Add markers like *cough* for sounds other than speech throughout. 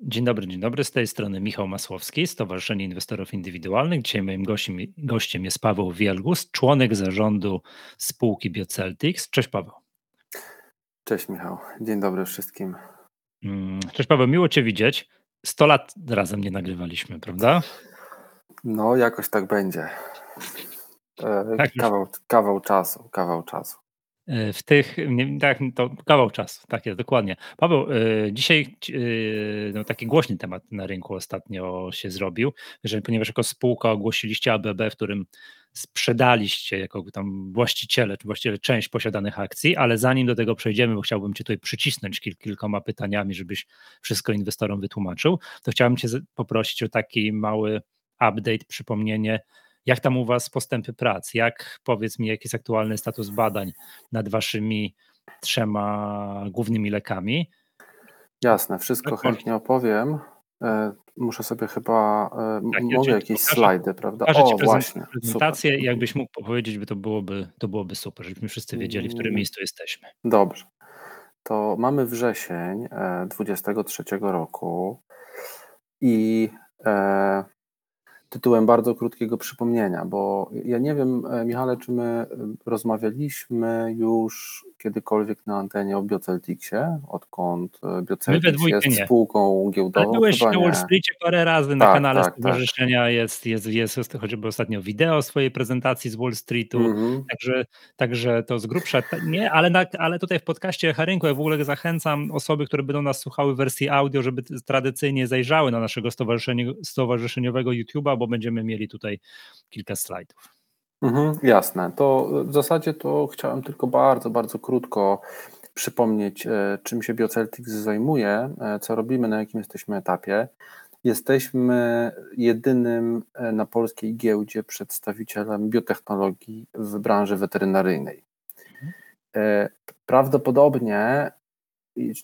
Dzień dobry, dzień dobry. Z tej strony Michał Masłowski, Stowarzyszenie Inwestorów Indywidualnych. Dzisiaj moim gościem, gościem jest Paweł Wielgus, członek zarządu spółki Bioceltics. Cześć Paweł. Cześć Michał, dzień dobry wszystkim. Mm, cześć Paweł, miło Cię widzieć. 100 lat razem nie nagrywaliśmy, prawda? No, jakoś tak będzie. E, tak kawał, kawał czasu, kawał czasu. E, w tych, tak, to kawał czasu, tak jest, dokładnie. Paweł, e, dzisiaj no, taki głośny temat na rynku ostatnio się zrobił, że ponieważ jako spółka ogłosiliście ABB, w którym sprzedaliście jako tam właściciele, czy właściciele część posiadanych akcji, ale zanim do tego przejdziemy, bo chciałbym Cię tutaj przycisnąć kil, kilkoma pytaniami, żebyś wszystko inwestorom wytłumaczył, to chciałbym Cię poprosić o taki mały update, przypomnienie, jak tam u Was postępy prac? Jak powiedz mi, jaki jest aktualny status badań nad Waszymi trzema głównymi lekami? Jasne, wszystko tak, chętnie opowiem. E, muszę sobie chyba, e, tak, mogę jakieś pokażę, slajdy, prawda? O, właśnie. Prezentację super. jakbyś mógł powiedzieć, by to byłoby, to byłoby super, żebyśmy wszyscy wiedzieli, w którym mm. miejscu jesteśmy. Dobrze. To mamy wrzesień 23 e, roku i tytułem bardzo krótkiego przypomnienia, bo ja nie wiem, e, Michale, czy my e, rozmawialiśmy już kiedykolwiek na antenie o Biocelticsie, odkąd e, Bioceltics jest nie. spółką giełdową. Ale byłeś na Wall Streetie parę razy tak, na kanale tak, stowarzyszenia, tak. Jest, jest, jest, jest chociażby ostatnio wideo swojej prezentacji z Wall Streetu, mm-hmm. także, także to z grubsza nie, ale, na, ale tutaj w podcaście Harynku ja w ogóle zachęcam osoby, które będą nas słuchały w wersji audio, żeby tradycyjnie zajrzały na naszego stowarzyszeniowego YouTube'a, bo będziemy mieli tutaj kilka slajdów. Mhm, jasne. To w zasadzie to chciałem tylko bardzo, bardzo krótko przypomnieć, e, czym się Bioceltics zajmuje, e, co robimy, na jakim jesteśmy etapie. Jesteśmy jedynym e, na polskiej giełdzie przedstawicielem biotechnologii w branży weterynaryjnej. Prawdopodobnie,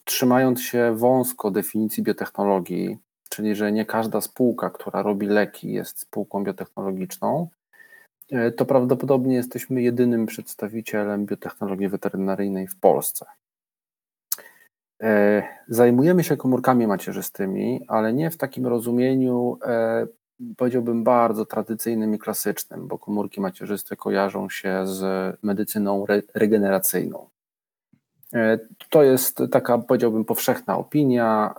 trzymając się wąsko definicji biotechnologii, czyli że nie każda spółka, która robi leki, jest spółką biotechnologiczną, E, to prawdopodobnie jesteśmy jedynym przedstawicielem biotechnologii weterynaryjnej w Polsce. E, zajmujemy się komórkami macierzystymi, ale nie w takim rozumieniu, e, powiedziałbym, bardzo tradycyjnym i klasycznym, bo komórki macierzyste kojarzą się z medycyną regeneracyjną. To jest taka, powiedziałbym, powszechna opinia,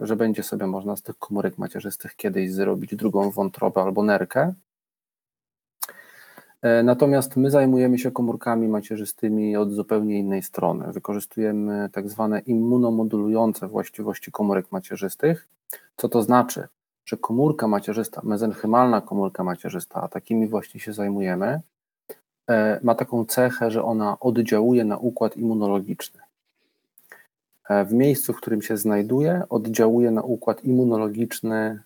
że będzie sobie można z tych komórek macierzystych kiedyś zrobić drugą wątrobę albo nerkę. E, natomiast my zajmujemy się komórkami macierzystymi od zupełnie innej strony. Wykorzystujemy tak zwane immunomodulujące właściwości komórek macierzystych. Co to znaczy? Że komórka macierzysta, mezenchymalna komórka macierzysta, a takimi właśnie się zajmujemy, e, ma taką cechę, że ona oddziałuje na układ immunologiczny. E, w miejscu, w którym się znajduje, oddziałuje na układ immunologiczny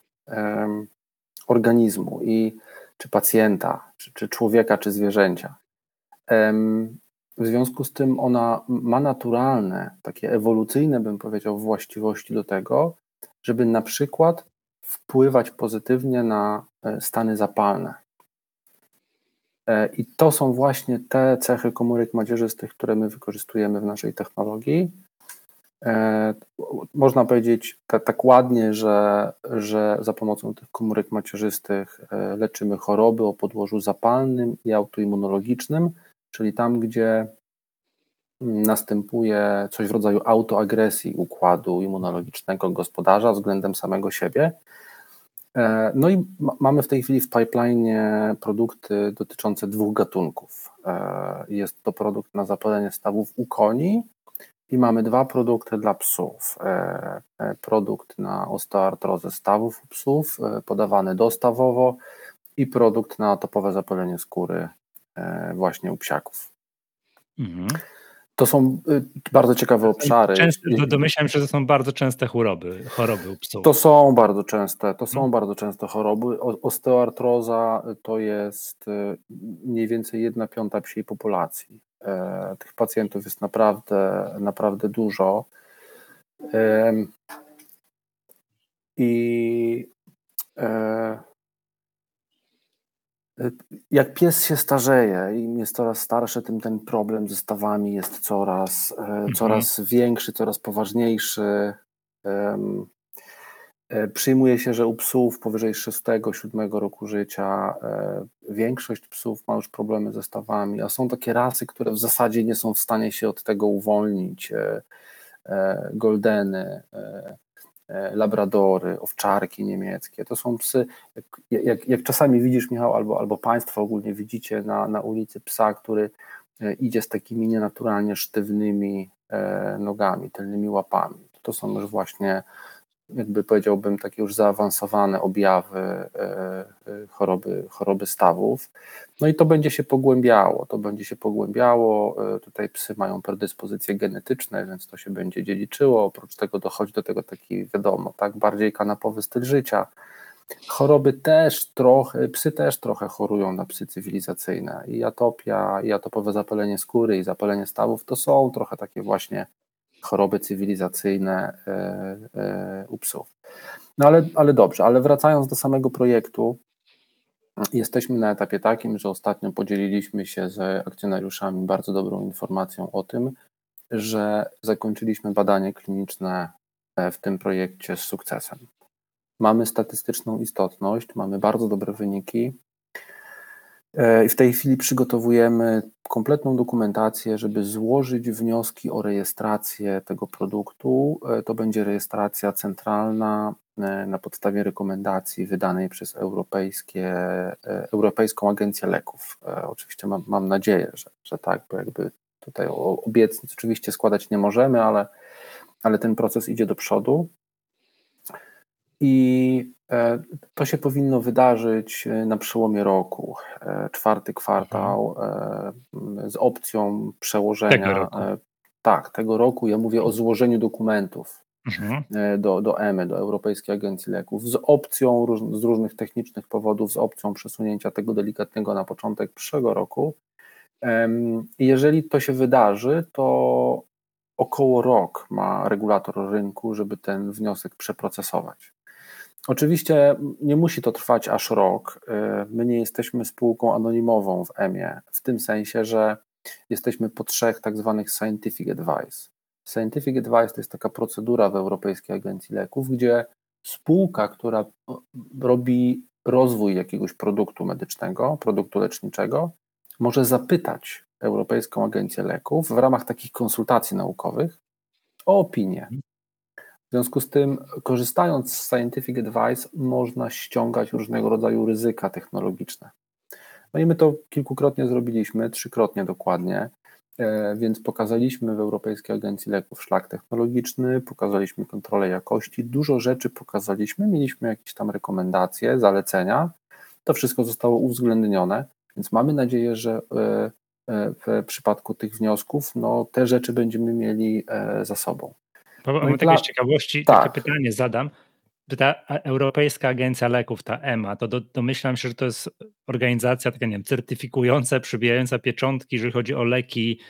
organizmu i czy pacjenta, czy, czy człowieka, czy zwierzęcia. W związku z tym ona ma naturalne, takie ewolucyjne, bym powiedział, właściwości do tego, żeby na przykład wpływać pozytywnie na e, stany zapalne. E, I to są właśnie te cechy komórek macierzystych, które my wykorzystujemy w naszej technologii. E, można powiedzieć tak, ładnie, że, że za pomocą tych komórek macierzystych e, leczymy choroby o podłożu zapalnym i autoimmunologicznym, czyli tam, gdzie następuje coś w rodzaju autoagresji układu immunologicznego gospodarza względem samego siebie. E, no i mamy w tej chwili w pipeline produkty dotyczące dwóch gatunków. Jest to produkt na zapalenie stawów u koni i mamy dwa produkty dla psów. E, e, produkt na osteoartrozę stawów u psów, e, podawany dostawowo i produkt na topowe zapalenie skóry właśnie u psiaków. Mhm. To są bardzo ciekawe obszary. Częste, domyślam się, że to są bardzo częste choroby, choroby u psów. To są bardzo częste, to są hmm. bardzo częste choroby. Osteoartroza to jest mniej więcej jedna piąta psiej populacji. E, tych pacjentów jest naprawdę, naprawdę dużo. I e, jak pies się starzeje i jest coraz starszy, tym ten problem ze stawami jest coraz, e, mhm. coraz większy, coraz poważniejszy. E, przyjmuje się, że u psów powyżej 6-7 roku życia e, większość psów ma już problemy ze stawami, a są takie rasy, które w zasadzie nie są w stanie się od tego uwolnić. Goldeny, labradory, owczarki niemieckie. To są psy, jak, jak, jak, czasami widzisz, Michał, albo, albo Państwo ogólnie widzicie na, na ulicy psa, który idzie z takimi nienaturalnie sztywnymi nogami, tylnymi łapami. To są już właśnie jakby powiedziałbym, takie już zaawansowane objawy e, e, choroby, choroby stawów. No i to będzie się pogłębiało, to będzie się pogłębiało. E, tutaj psy mają predyspozycje genetyczne, więc to się będzie dziedziczyło. Oprócz tego dochodzi do tego taki, wiadomo, tak, bardziej kanapowy styl życia. Choroby też trochę, psy też trochę chorują na psy cywilizacyjne. I atopia, i atopowe zapalenie skóry, i zapalenie stawów to są trochę takie właśnie choroby cywilizacyjne e, e, u psów. No ale, ale dobrze, ale wracając do samego projektu, jesteśmy na etapie takim, że ostatnio podzieliliśmy się z akcjonariuszami bardzo dobrą informacją o tym, że zakończyliśmy badanie kliniczne e, w tym projekcie z sukcesem. Mamy statystyczną istotność, mamy bardzo dobre wyniki. E, w tej chwili przygotowujemy kompletną dokumentację, żeby złożyć wnioski o rejestrację tego produktu. E, to będzie rejestracja centralna e, na podstawie rekomendacji wydanej przez Europejskie, Europejską Agencję Leków. Oczywiście mam, mam nadzieję, że, że tak, bo jakby tutaj obietnic oczywiście składać nie możemy, ale, ale ten proces idzie do przodu. I to się powinno wydarzyć e, na przełomie roku, e, czwarty kwartał, z opcją przełożenia. Tego roku. Tak, tego roku. Ja mówię o złożeniu dokumentów mhm. do, do EMY, do Europejskiej Agencji Leków, z opcją z różnych technicznych powodów, z opcją przesunięcia tego delikatnego na początek przyszłego roku. Jeżeli to się wydarzy, to około rok ma regulator rynku, żeby ten wniosek przeprocesować. Oczywiście nie musi to trwać aż rok. Y, my nie jesteśmy spółką anonimową w EMIE, w tym sensie, że jesteśmy po trzech tak zwanych scientific advice. Scientific advice to jest taka procedura w Europejskiej Agencji Leków, gdzie spółka, która robi rozwój jakiegoś produktu medycznego, produktu leczniczego, może zapytać Europejską Agencję Leków w ramach takich konsultacji naukowych o opinię w związku z tym, korzystając z Scientific Advice, można ściągać różnego rodzaju ryzyka technologiczne. No i my to kilkukrotnie zrobiliśmy, trzykrotnie dokładnie, e, więc pokazaliśmy w Europejskiej Agencji Leków szlak technologiczny, pokazaliśmy kontrolę jakości, dużo rzeczy pokazaliśmy, mieliśmy jakieś tam rekomendacje, zalecenia. To wszystko zostało uwzględnione, więc mamy nadzieję, że e, e, w przypadku tych wniosków no, te rzeczy będziemy mieli za sobą. Bo no tak z ciekawości tak. takie pytanie zadam. Ta Europejska Agencja Leków, ta EMA, to do, domyślam się, że to jest organizacja taka, nie wiem, certyfikująca, przybijająca pieczątki, jeżeli chodzi o leki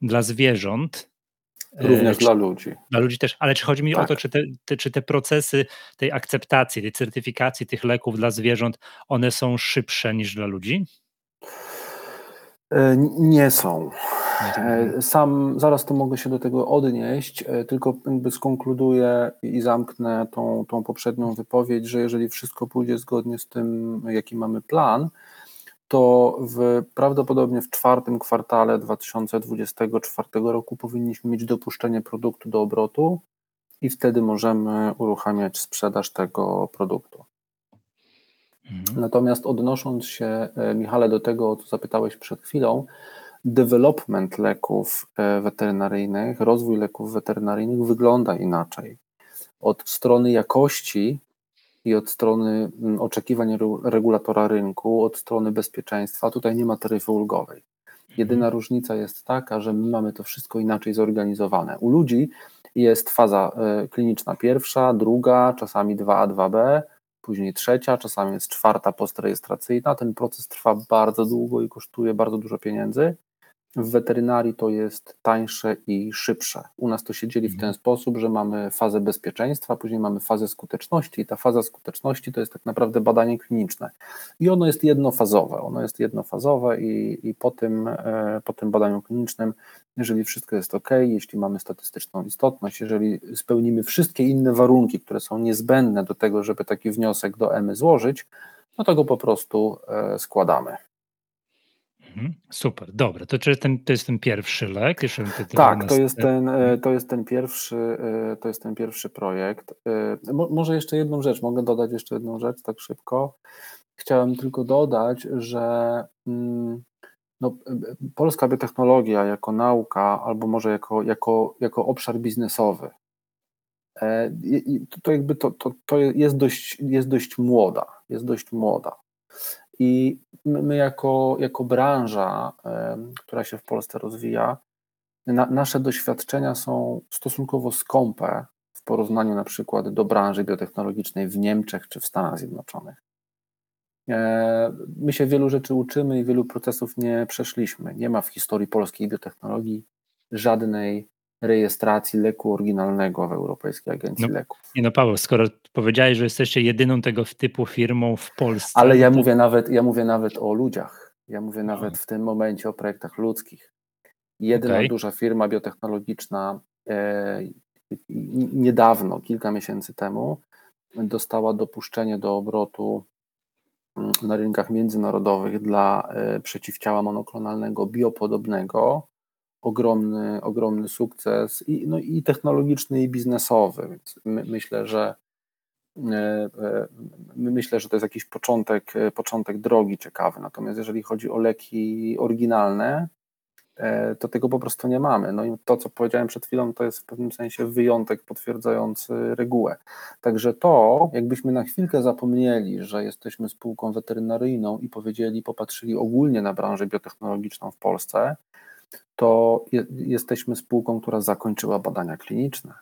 dla zwierząt. Również e, czy, dla ludzi. Dla ludzi też, ale czy chodzi mi tak. o to, tak. czy te, te, czy te procesy tej akceptacji, tej certyfikacji tych leków dla zwierząt, one są szybsze niż dla ludzi? E, nie są. E, sam zaraz to mogę się do tego odnieść, e, tylko jakby skonkluduję i zamknę tą, tą poprzednią wypowiedź, że jeżeli wszystko pójdzie zgodnie z tym, jaki mamy plan, to w, prawdopodobnie w czwartym kwartale 2024 roku powinniśmy mieć dopuszczenie produktu do obrotu i wtedy możemy uruchamiać sprzedaż tego produktu. Mhm. Natomiast odnosząc się, e, Michale, do tego, o co zapytałeś przed chwilą, development leków e, weterynaryjnych, rozwój leków weterynaryjnych wygląda inaczej. Od strony jakości i od strony mm, oczekiwań regulatora rynku, od strony bezpieczeństwa, tutaj nie ma taryfy ulgowej. Jedyna mhm. różnica jest taka, że my mamy to wszystko inaczej zorganizowane. U ludzi jest faza e, kliniczna pierwsza, druga, czasami 2A, 2B, później trzecia, czasami jest czwarta postrejestracyjna. Ten proces trwa bardzo długo i kosztuje bardzo dużo pieniędzy. W weterynarii to jest tańsze i szybsze. U nas to się dzieli w ten mhm. sposób, że mamy fazę bezpieczeństwa, później mamy fazę skuteczności i ta faza skuteczności to jest tak naprawdę badanie kliniczne. I ono jest jednofazowe. Ono jest jednofazowe i, i po, tym, e, po tym badaniu klinicznym, jeżeli wszystko jest ok, jeśli mamy statystyczną istotność, jeżeli spełnimy wszystkie inne warunki, które są niezbędne do tego, żeby taki wniosek do EMY złożyć, no to go po prostu e, składamy. Mhm. Super, dobra. To, czy ten, to jest ten pierwszy lek? Tak, to jest, ten, e, to, jest ten pierwszy, e, to jest ten pierwszy projekt. E, może jeszcze jedną rzecz, mogę dodać jeszcze jedną rzecz tak szybko. Chciałem tylko dodać, że mm, no, polska biotechnologia jako nauka, albo może jako, jako, jako obszar biznesowy, to jakby to, to, to jest, dość, jest dość młoda, jest dość młoda. I my jako, jako branża, która się w Polsce rozwija, na, nasze doświadczenia są stosunkowo skąpe w porównaniu na przykład do branży biotechnologicznej w Niemczech czy w Stanach Zjednoczonych. E, my się wielu rzeczy uczymy i wielu procesów nie przeszliśmy. Nie ma w historii polskiej biotechnologii żadnej rejestracji leku oryginalnego w Europejskiej Agencji no, Leków. Nie no Paweł, skoro powiedziałeś, że jesteście jedyną tego typu firmą w Polsce. Ale ja, to... mówię, nawet, ja mówię nawet o ludziach. Ja mówię no. nawet w tym momencie o projektach ludzkich. Jedna okay. duża firma biotechnologiczna e, niedawno, kilka miesięcy temu, dostała dopuszczenie do obrotu mm, na rynkach międzynarodowych dla e, przeciwciała monoklonalnego biopodobnego ogromny, ogromny sukces i, no, i technologiczny, i biznesowy. Więc my, myślę, że e, e, myślę, że to jest jakiś początek, e, początek drogi ciekawy. Natomiast jeżeli chodzi o leki oryginalne, to tego po prostu nie mamy. No i to, co powiedziałem przed chwilą, to jest w pewnym sensie wyjątek potwierdzający regułę. Także to, jakbyśmy na chwilkę zapomnieli, że jesteśmy spółką weterynaryjną i powiedzieli, popatrzyli ogólnie na branżę biotechnologiczną w Polsce, to je, jesteśmy spółką, która zakończyła badania kliniczne.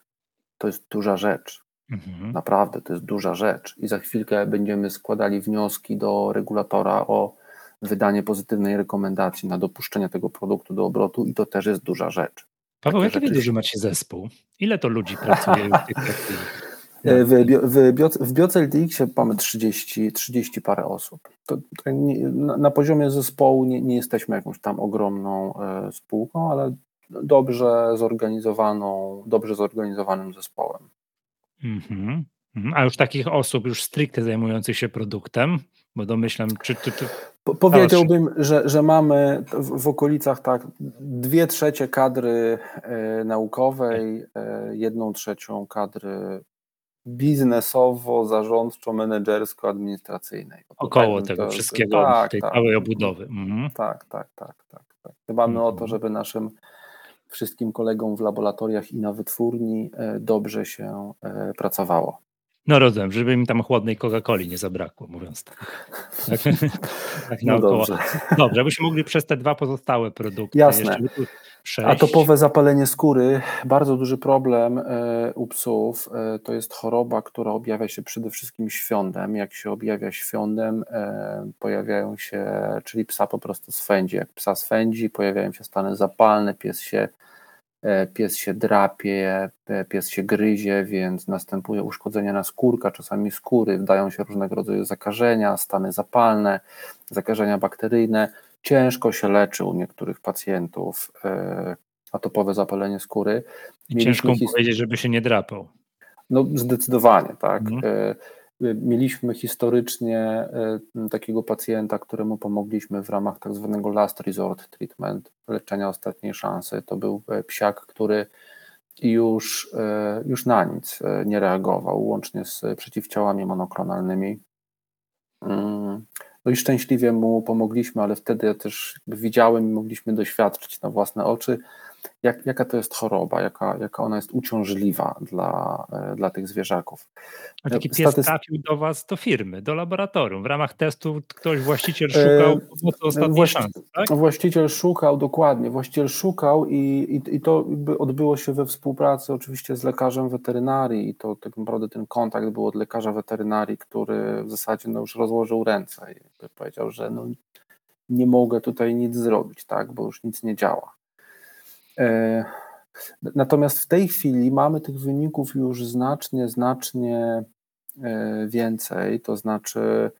To jest duża rzecz. Mhm. Naprawdę, to jest duża rzecz. I za chwilkę będziemy składali wnioski do regulatora o wydanie pozytywnej rekomendacji na dopuszczenie tego produktu do obrotu, i to też jest duża rzecz. Paweł, jaki rzeczy... duży macie zespół? Ile to ludzi pracuje w tych *laughs* W, w, w BioCLTX mamy 30, 30 parę osób. To, to nie, na, na, poziomie zespołu nie, nie, jesteśmy jakąś tam ogromną e, spółką, ale dobrze zorganizowaną, dobrze zorganizowanym zespołem. Mm-hmm. A już takich osób, już stricte zajmujących się produktem, bo domyślam, czy ty. Powiedziałbym, że, że mamy w, w, okolicach tak dwie trzecie kadry e, naukowej, e, jedną trzecią kadry biznesowo, zarządczo, menedżersko-administracyjnej. Około tak, tego to, wszystkiego, tak, tej tak, całej obudowy. Mhm. Tak, tak, tak, tak. tak. Dbamy mhm. o to, mhm. żeby naszym wszystkim kolegom w laboratoriach i na wytwórni e, dobrze się e, pracowało. No rozumiem, żeby im tam chłodnej Coca-Coli nie zabrakło, mówiąc tak. tak, tak no dobrze. Dobrze, abyśmy mogli przez te dwa pozostałe produkty Jasne. Atopowe zapalenie skóry, bardzo duży problem e, u psów. E, to jest choroba, która objawia się przede wszystkim świądem. Jak się objawia świądem, e, pojawiają się, czyli psa po prostu swędzi. Jak psa swędzi, pojawiają się stany zapalne, pies się pies się drapie, e, pies się gryzie, więc następuje uszkodzenie na skórka, czasami skóry, wdają się różnego rodzaju zakażenia, stany zapalne, zakażenia bakteryjne. Ciężko się leczy u niektórych pacjentów e, atopowe zapalenie skóry. ciężko his... powiedzieć, żeby się nie drapał. No zdecydowanie, tak. Mhm. Mieliśmy historycznie e, takiego pacjenta, któremu pomogliśmy w ramach tak zwanego last resort treatment, leczenia ostatniej szansy. To był e, psiak, który już, e, już na nic nie reagował, łącznie z przeciwciałami monoklonalnymi. Mm, no i szczęśliwie mu pomogliśmy, ale wtedy ja też widziałem i mogliśmy doświadczyć na własne oczy, jak, jaka to jest choroba, jaka, jaka ona jest uciążliwa dla, e, dla tych zwierzaków. A taki pies Statyst... trafił do Was, do firmy, do laboratorium. W ramach testu ktoś, właściciel szukał e, ostatniej Właści... szansy, tak? Właściciel szukał, dokładnie, właściciel szukał i, i, i to odbyło się we współpracy oczywiście z lekarzem weterynarii i to tak naprawdę ten kontakt był od lekarza weterynarii, który w zasadzie no, już rozłożył ręce i powiedział, że no, nie mogę tutaj nic zrobić, tak, bo już nic nie działa. E, natomiast w tej chwili mamy tych wyników już znacznie, znacznie e, więcej, to znaczy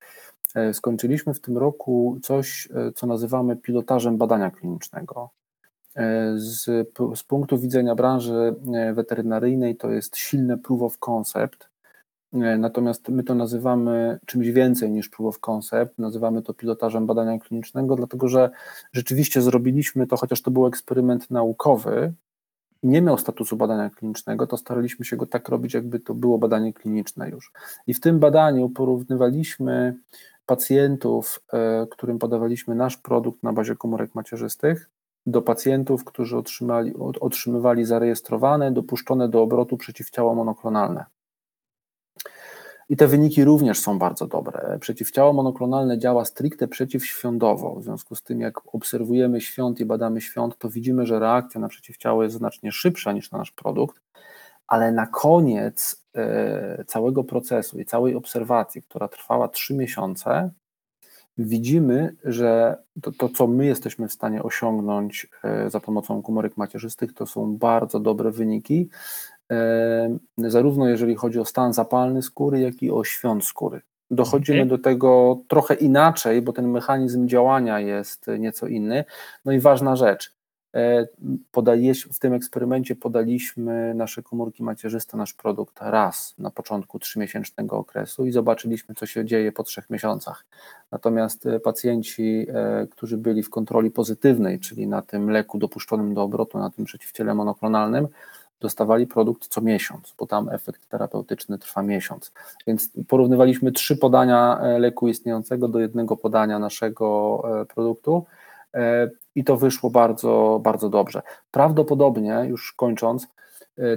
e, skończyliśmy w tym roku coś, co nazywamy pilotażem badania klinicznego. Z, z punktu widzenia branży weterynaryjnej to jest silne proof of concept, Natomiast my to nazywamy czymś więcej niż proof of concept, nazywamy to pilotażem badania klinicznego, dlatego że rzeczywiście zrobiliśmy to, chociaż to był eksperyment naukowy, nie miał statusu badania klinicznego, to staraliśmy się go tak robić, jakby to było badanie kliniczne już. I w tym badaniu porównywaliśmy pacjentów, e, którym podawaliśmy nasz produkt na bazie komórek macierzystych, do pacjentów, którzy otrzymali, otrzymywali zarejestrowane, dopuszczone do obrotu przeciwciała monoklonalne. I te wyniki również są bardzo dobre. Przeciwciało monoklonalne działa stricte przeciwświądowo. W związku z tym, jak obserwujemy świąt i badamy świąt, to widzimy, że reakcja na przeciwciało jest znacznie szybsza niż na nasz produkt, ale na koniec e, całego procesu i całej obserwacji, która trwała 3 miesiące, widzimy, że to, to, co my jesteśmy w stanie osiągnąć e, za pomocą komórek macierzystych, to są bardzo dobre wyniki, zarówno jeżeli chodzi o stan zapalny skóry, jak i o świąt skóry. Dochodzimy okay. do tego trochę inaczej, bo ten mechanizm działania jest nieco inny. No i ważna rzecz. E, w tym eksperymencie podaliśmy nasze komórki macierzyste, nasz produkt raz na początku trzymiesięcznego okresu i zobaczyliśmy, co się dzieje po trzech miesiącach. Natomiast e, pacjenci, e, którzy byli w kontroli pozytywnej, czyli na tym leku dopuszczonym do obrotu, na tym przeciwciele monoklonalnym, dostawali produkt co miesiąc, bo tam efekt terapeutyczny trwa miesiąc. Więc porównywaliśmy trzy podania e, leku istniejącego do jednego podania naszego e, produktu e, i to wyszło bardzo, bardzo dobrze. Prawdopodobnie, już kończąc,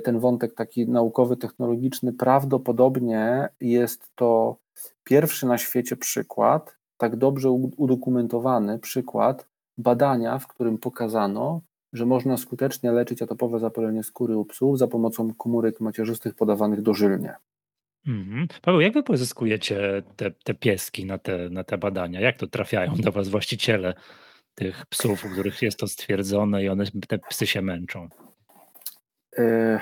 ten wątek taki naukowy, technologiczny, prawdopodobnie jest to pierwszy na świecie przykład, tak dobrze udokumentowany przykład badania, w którym pokazano, że można skutecznie leczyć atopowe zapalenie skóry u psów za pomocą komórek macierzystych podawanych dożylnie. Mhm. Paweł, jak wy pozyskujecie te, te pieski na te, na te badania? Jak to trafiają do was właściciele tych psów, u których jest to stwierdzone i one, te psy się męczą? E,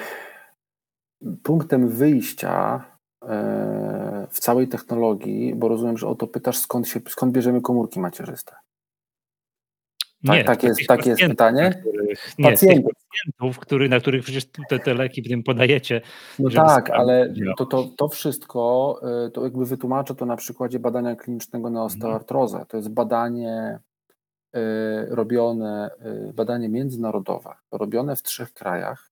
punktem wyjścia e, w całej technologii, bo rozumiem, że o to pytasz, skąd, się, skąd bierzemy komórki macierzyste. Tak, nie, tak, jest, tak jest pytanie? Których, nie, pacjentów. pacjentów który, na których przecież te, te leki potem podajecie. No tak, ale to, to, to wszystko, y, to jakby wytłumaczę to na przykładzie badania klinicznego na mhm. osteoartrozę. To jest badanie y, robione, y, badanie międzynarodowe, robione w trzech krajach.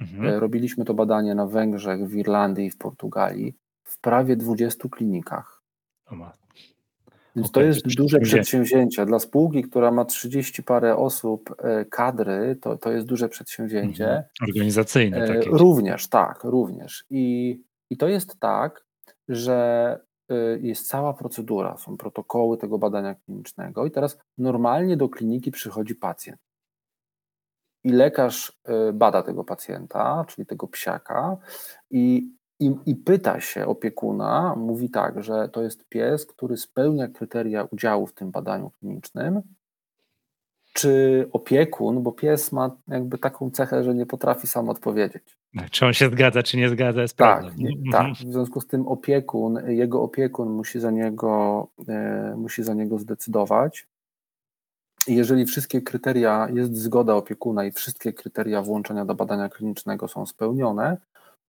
Mhm. Robiliśmy to badanie na Węgrzech, w Irlandii i w Portugalii, w prawie 20 klinikach. Więc okay, to jest duże przedsięwzięcie. Dla spółki, która ma 30 parę osób, e, kadry, to, to jest duże przedsięwzięcie. Mhm. Organizacyjne. E, takie. Również, tak, również. I, I to jest tak, że e, jest cała procedura, są protokoły tego badania klinicznego i teraz normalnie do kliniki przychodzi pacjent. I lekarz bada tego pacjenta, czyli tego psiaka, i i, I, pyta się opiekuna, mówi tak, że to jest pies, który spełnia kryteria udziału w tym badaniu klinicznym, czy opiekun, bo pies ma jakby taką cechę, że nie potrafi sam odpowiedzieć. Czy on się zgadza, czy nie zgadza, jest tak, tak. W związku z tym opiekun, jego opiekun musi za niego, e, musi za niego zdecydować. I jeżeli wszystkie kryteria, jest zgoda opiekuna i wszystkie kryteria włączenia do badania klinicznego są spełnione,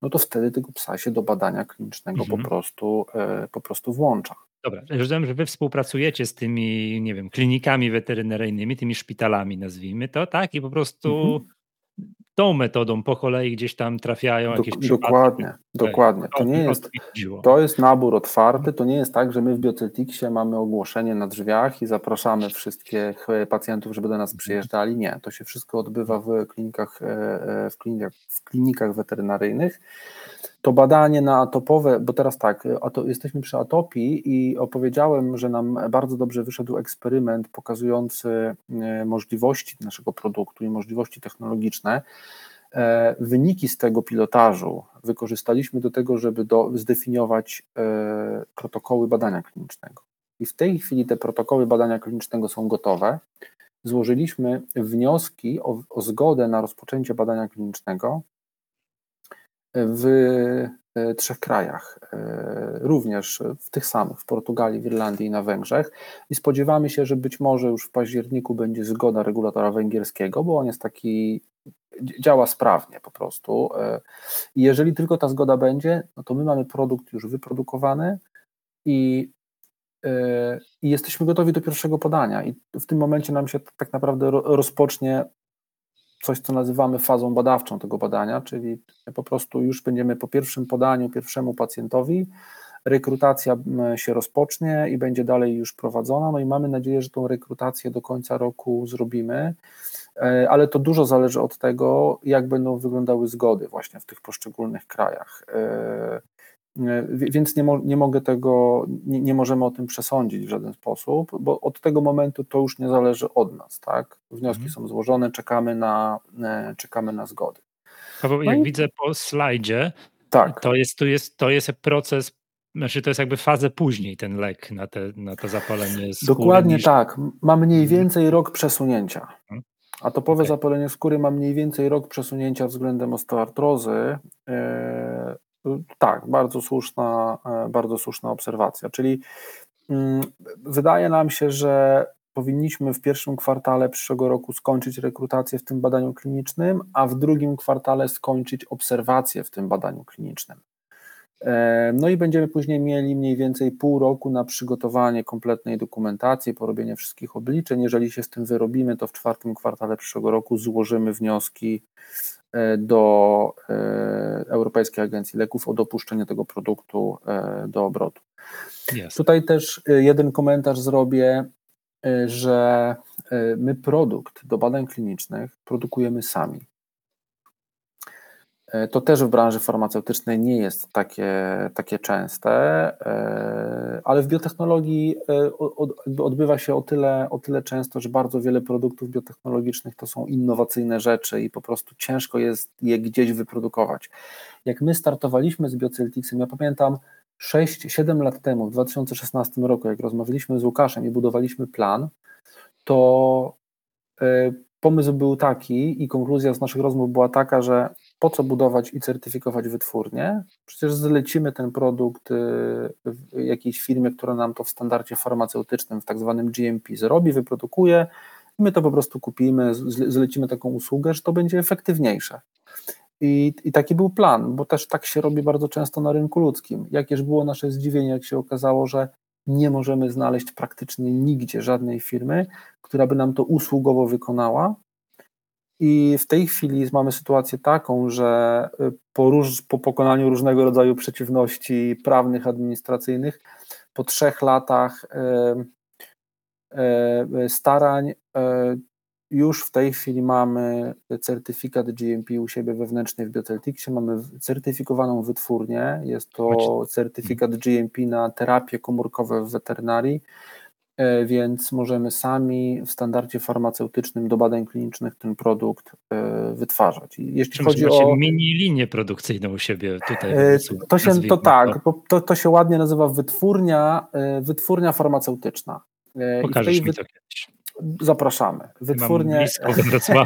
no to wtedy tego psa się do badania klinicznego mhm. po, prostu, e, po prostu włącza. Dobra, rozumiem, że wy współpracujecie z tymi, nie wiem, klinikami weterynaryjnymi, tymi szpitalami, nazwijmy to, tak? I po prostu mhm tą metodą po kolei gdzieś tam trafiają jakieś Do, Dokładnie, dokładnie. To nie jest, to jest nabór otwarty, to nie jest tak, że my w Bioceltixie mamy ogłoszenie na drzwiach i zapraszamy wszystkich pacjentów, żeby do nas mhm. przyjeżdżali. Nie, to się wszystko odbywa w klinikach, e, e, w klinikach, w klinikach weterynaryjnych to badanie na atopowe, bo teraz tak, ato, jesteśmy przy atopii i opowiedziałem, że nam bardzo dobrze wyszedł eksperyment pokazujący e, możliwości naszego produktu i możliwości technologiczne. E, wyniki z tego pilotażu wykorzystaliśmy do tego, żeby do, zdefiniować e, protokoły badania klinicznego. I w tej chwili te protokoły badania klinicznego są gotowe. Złożyliśmy wnioski o, o zgodę na rozpoczęcie badania klinicznego w e, trzech krajach, e, również w tych samych, w Portugalii, w Irlandii i na Węgrzech. I spodziewamy się, że być może już w październiku będzie zgoda regulatora węgierskiego, bo on jest taki, działa sprawnie po prostu. E, I jeżeli tylko ta zgoda będzie, no to my mamy produkt już wyprodukowany i i jesteśmy gotowi do pierwszego podania. I w tym momencie nam się tak naprawdę rozpocznie coś, co nazywamy fazą badawczą tego badania, czyli po prostu już będziemy po pierwszym podaniu pierwszemu pacjentowi, rekrutacja się rozpocznie i będzie dalej już prowadzona. No i mamy nadzieję, że tą rekrutację do końca roku zrobimy, e, ale to dużo zależy od tego, jak będą wyglądały zgody właśnie w tych poszczególnych krajach. E, E, więc nie, mo, nie mogę tego, nie, nie, możemy o tym przesądzić w żaden sposób, bo od tego momentu to już nie zależy od nas, tak? Wnioski mhm. są złożone, czekamy na, e, czekamy na zgody. Paweł, no jak i... widzę po slajdzie, tak. to, jest, to, jest, to jest proces, znaczy to jest jakby fazę później ten lek na, te, na to zapalenie skóry. Dokładnie niż... tak, ma mniej mhm. więcej rok przesunięcia. Mhm. Atopowe okay. zapalenie skóry ma mniej więcej rok przesunięcia względem osteoartrozy. Tak, bardzo słuszna, e, bardzo słuszna obserwacja. Czyli mm, wydaje nam się, że powinniśmy w pierwszym kwartale przyszłego roku skończyć rekrutację w tym badaniu klinicznym, a w drugim kwartale skończyć obserwację w tym badaniu klinicznym. E, no i będziemy później mieli mniej więcej pół roku na przygotowanie kompletnej dokumentacji, porobienie wszystkich obliczeń. Jeżeli się z tym wyrobimy, to w czwartym kwartale przyszłego roku złożymy wnioski E, do e, Europejskiej Agencji Leków o dopuszczenie tego produktu do obrotu. Yes. Tutaj też jeden komentarz zrobię, że my produkt do badań klinicznych produkujemy sami. E, to też w branży farmaceutycznej nie jest takie, takie częste, e, ale w biotechnologii e, odbywa się o tyle, o tyle często, że bardzo wiele produktów biotechnologicznych to są innowacyjne rzeczy i po prostu ciężko jest je gdzieś wyprodukować. Jak my startowaliśmy z Biocelticsem, ja pamiętam 6-7 lat temu, w 2016 roku, jak rozmawialiśmy z Łukaszem i budowaliśmy plan, to pomysł był taki i konkluzja z naszych rozmów była taka, że po co budować i certyfikować wytwórnię? Przecież zlecimy ten produkt y, jakiejś firmie, która nam to w standardzie farmaceutycznym, w tak zwanym GMP zrobi, wyprodukuje, my to po prostu kupimy, zlecimy taką usługę, że to będzie efektywniejsze. I, I taki był plan, bo też tak się robi bardzo często na rynku ludzkim. Jakież było nasze zdziwienie, jak się okazało, że nie możemy znaleźć praktycznie nigdzie żadnej firmy, która by nam to usługowo wykonała, i w tej chwili mamy sytuację taką, że y, po, róż, po pokonaniu różnego rodzaju przeciwności prawnych, administracyjnych, po trzech latach starań już w tej chwili mamy certyfikat GMP u siebie wewnętrznej w Biocelticsie, mamy certyfikowaną wytwórnię, jest to certyfikat GMP na terapie komórkowe w weterynarii, więc możemy sami w standardzie farmaceutycznym do badań klinicznych ten produkt e, wytwarzać. I jeśli Czym chodzi o mini linię produkcyjną u siebie tutaj. E, to się to tak, to, to się ładnie nazywa wytwórnia, wytwórnia farmaceutyczna. Pokażesz mi to kiedyś. Zapraszamy. Wytwórnie. Mam blisko *laughs*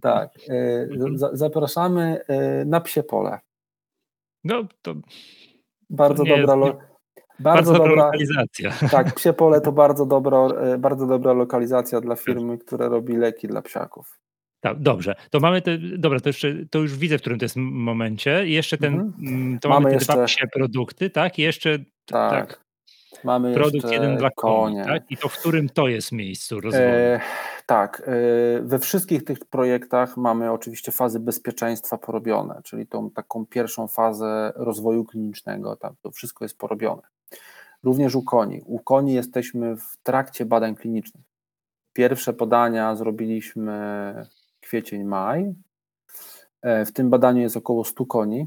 tak. Zapraszamy na psie pole. No to. Bardzo to dobra. Bardzo, bardzo dobra lokalizacja. *laughs* Tak, psie pole to bardzo dobra, e, bardzo dobra lokalizacja dla firmy, która robi leki dla psiaków. Tak, dobrze. To mamy te, dobra, to, jeszcze, to już widzę, w którym to jest momencie. I jeszcze ten, mhm. Mm, to mamy, mamy jeszcze... dwa psie produkty, tak? I jeszcze tak. tak. Mamy produkt jeden dla koni, tak? I to w którym to jest miejscu rozwoju? E, tak, e, we wszystkich tych projektach mamy oczywiście fazy bezpieczeństwa porobione, czyli tą taką pierwszą fazę rozwoju klinicznego, tak, to wszystko jest porobione. Również u koni. U koni jesteśmy w trakcie badań klinicznych. Pierwsze podania zrobiliśmy kwiecień, maj. E, w tym badaniu jest około 100 koni.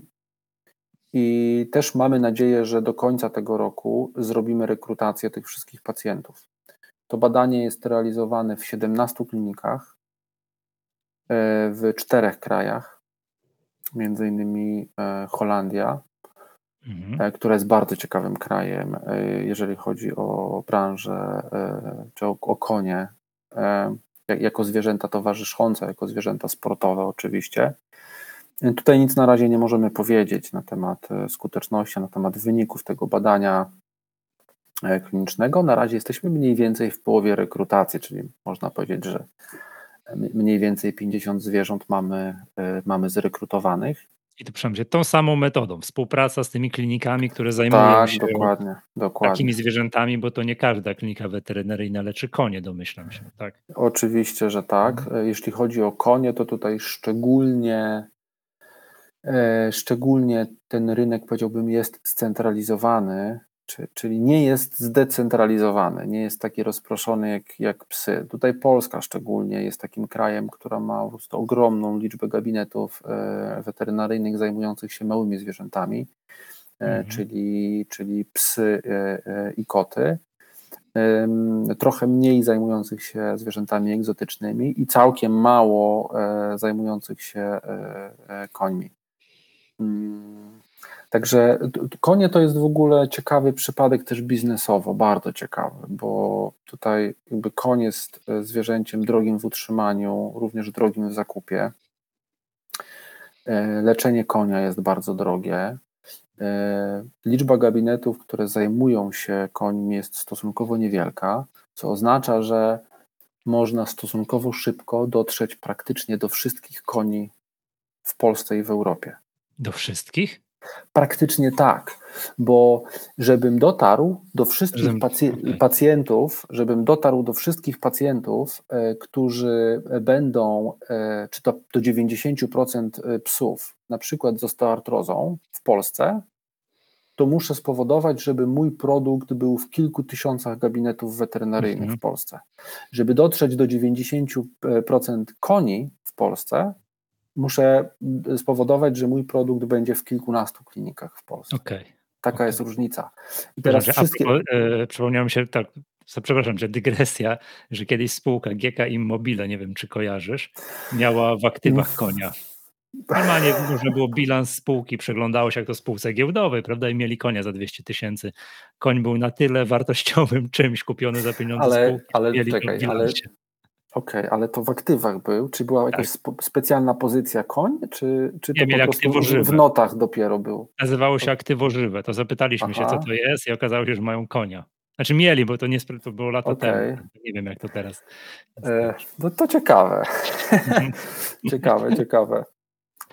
I też mamy nadzieję, że do końca tego roku zrobimy rekrutację tych wszystkich pacjentów. To badanie jest realizowane w 17 klinikach e, w czterech krajach, między innymi e, Holandia, mhm. która jest bardzo ciekawym krajem, jeżeli chodzi o branżę czy o, o konie, jako zwierzęta towarzyszące, jako zwierzęta sportowe oczywiście. Tutaj nic na razie nie możemy powiedzieć na temat skuteczności, na temat wyników tego badania klinicznego. Na razie jesteśmy mniej więcej w połowie rekrutacji, czyli można powiedzieć, że mniej więcej 50 zwierząt mamy, e, mamy zrekrutowanych. I to przynajmniej tą samą metodą, współpraca z tymi klinikami, które zajmują tak, się dokładnie, dokładnie. takimi zwierzętami, bo to nie każda klinika weterynaryjna leczy konie, domyślam się. Tak? Oczywiście, że tak. Mhm. E, jeśli chodzi o konie, to tutaj szczególnie e, szczególnie ten rynek, powiedziałbym, jest scentralizowany czyli nie jest zdecentralizowany, nie jest taki rozproszony jak, jak psy. Tutaj Polska szczególnie jest takim krajem, która ma po prostu ogromną liczbę gabinetów e, weterynaryjnych zajmujących się małymi zwierzętami, e, mhm. czyli, czyli psy e, i koty. Trochę mniej zajmujących się zwierzętami egzotycznymi i całkiem mało zajmujących się końmi. Także konie to jest w ogóle ciekawy przypadek też biznesowo, bardzo ciekawy, bo tutaj jakby koń jest e, zwierzęciem drogim w utrzymaniu, również drogim w zakupie. E, leczenie konia jest bardzo drogie. E, liczba gabinetów, które zajmują się końmi jest stosunkowo niewielka, co oznacza, że można stosunkowo szybko dotrzeć praktycznie do wszystkich koni w Polsce i w Europie. Do wszystkich? Praktycznie tak, bo żebym dotarł do wszystkich pac- pacjentów, żebym dotarł do wszystkich pacjentów, e, którzy będą, e, czy to do 90% e, psów, na przykład z osteoartrozą w Polsce, to muszę spowodować, żeby mój produkt był w kilku tysiącach gabinetów weterynaryjnych mhm. w Polsce. Żeby dotrzeć do 90% koni w Polsce, muszę spowodować, że mój produkt będzie w kilkunastu klinikach w Polsce. Okay. Taka okay. jest różnica. I teraz wszystkie... Propos, e, się tak, przepraszam, że dygresja, że kiedyś spółka GK Immobile, nie wiem czy kojarzysz, miała w aktywach konia. Normalnie można było bilans spółki, przeglądało się jak to spółce giełdowej, prawda, i mieli konia za 200 tysięcy. Koń był na tyle wartościowym *laughs* czymś kupiony za pieniądze ale, spółki. Ale czekaj, ale, Okej, okay, ale to w aktywach był? Czy była jakaś tak. specjalna pozycja koń, czy, czy to Nie, po prostu w notach dopiero był? Nazywało się aktywo żywe. To zapytaliśmy Aha. się, co to jest i okazało się, że mają konia. Znaczy mieli, bo to nie to było lata okay. temu. Nie wiem, jak to teraz. E, no to ciekawe. *laughs* ciekawe, ciekawe.